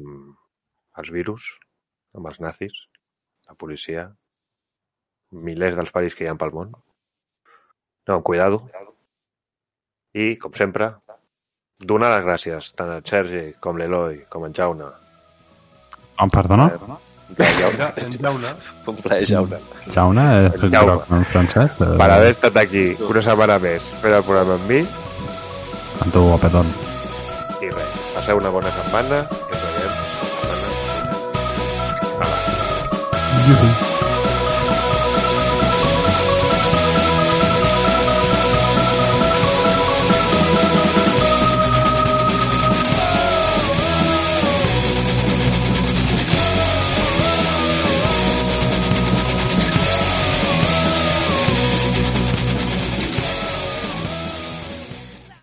els virus, amb els nazis, la policia, milers dels perills que hi ha pel món. No, amb cuidado. I, com sempre, donar les gràcies tant al Sergi com l'Eloi com en Jauna. Em perdona? Ja, en Jauna, Un plaer, Jauna. Jauna és el Jaume. groc en francès? Eh, Per haver estat aquí una setmana més fent el programa amb mi Amb tu, guapetón. i res. Passeu una bona setmana i ens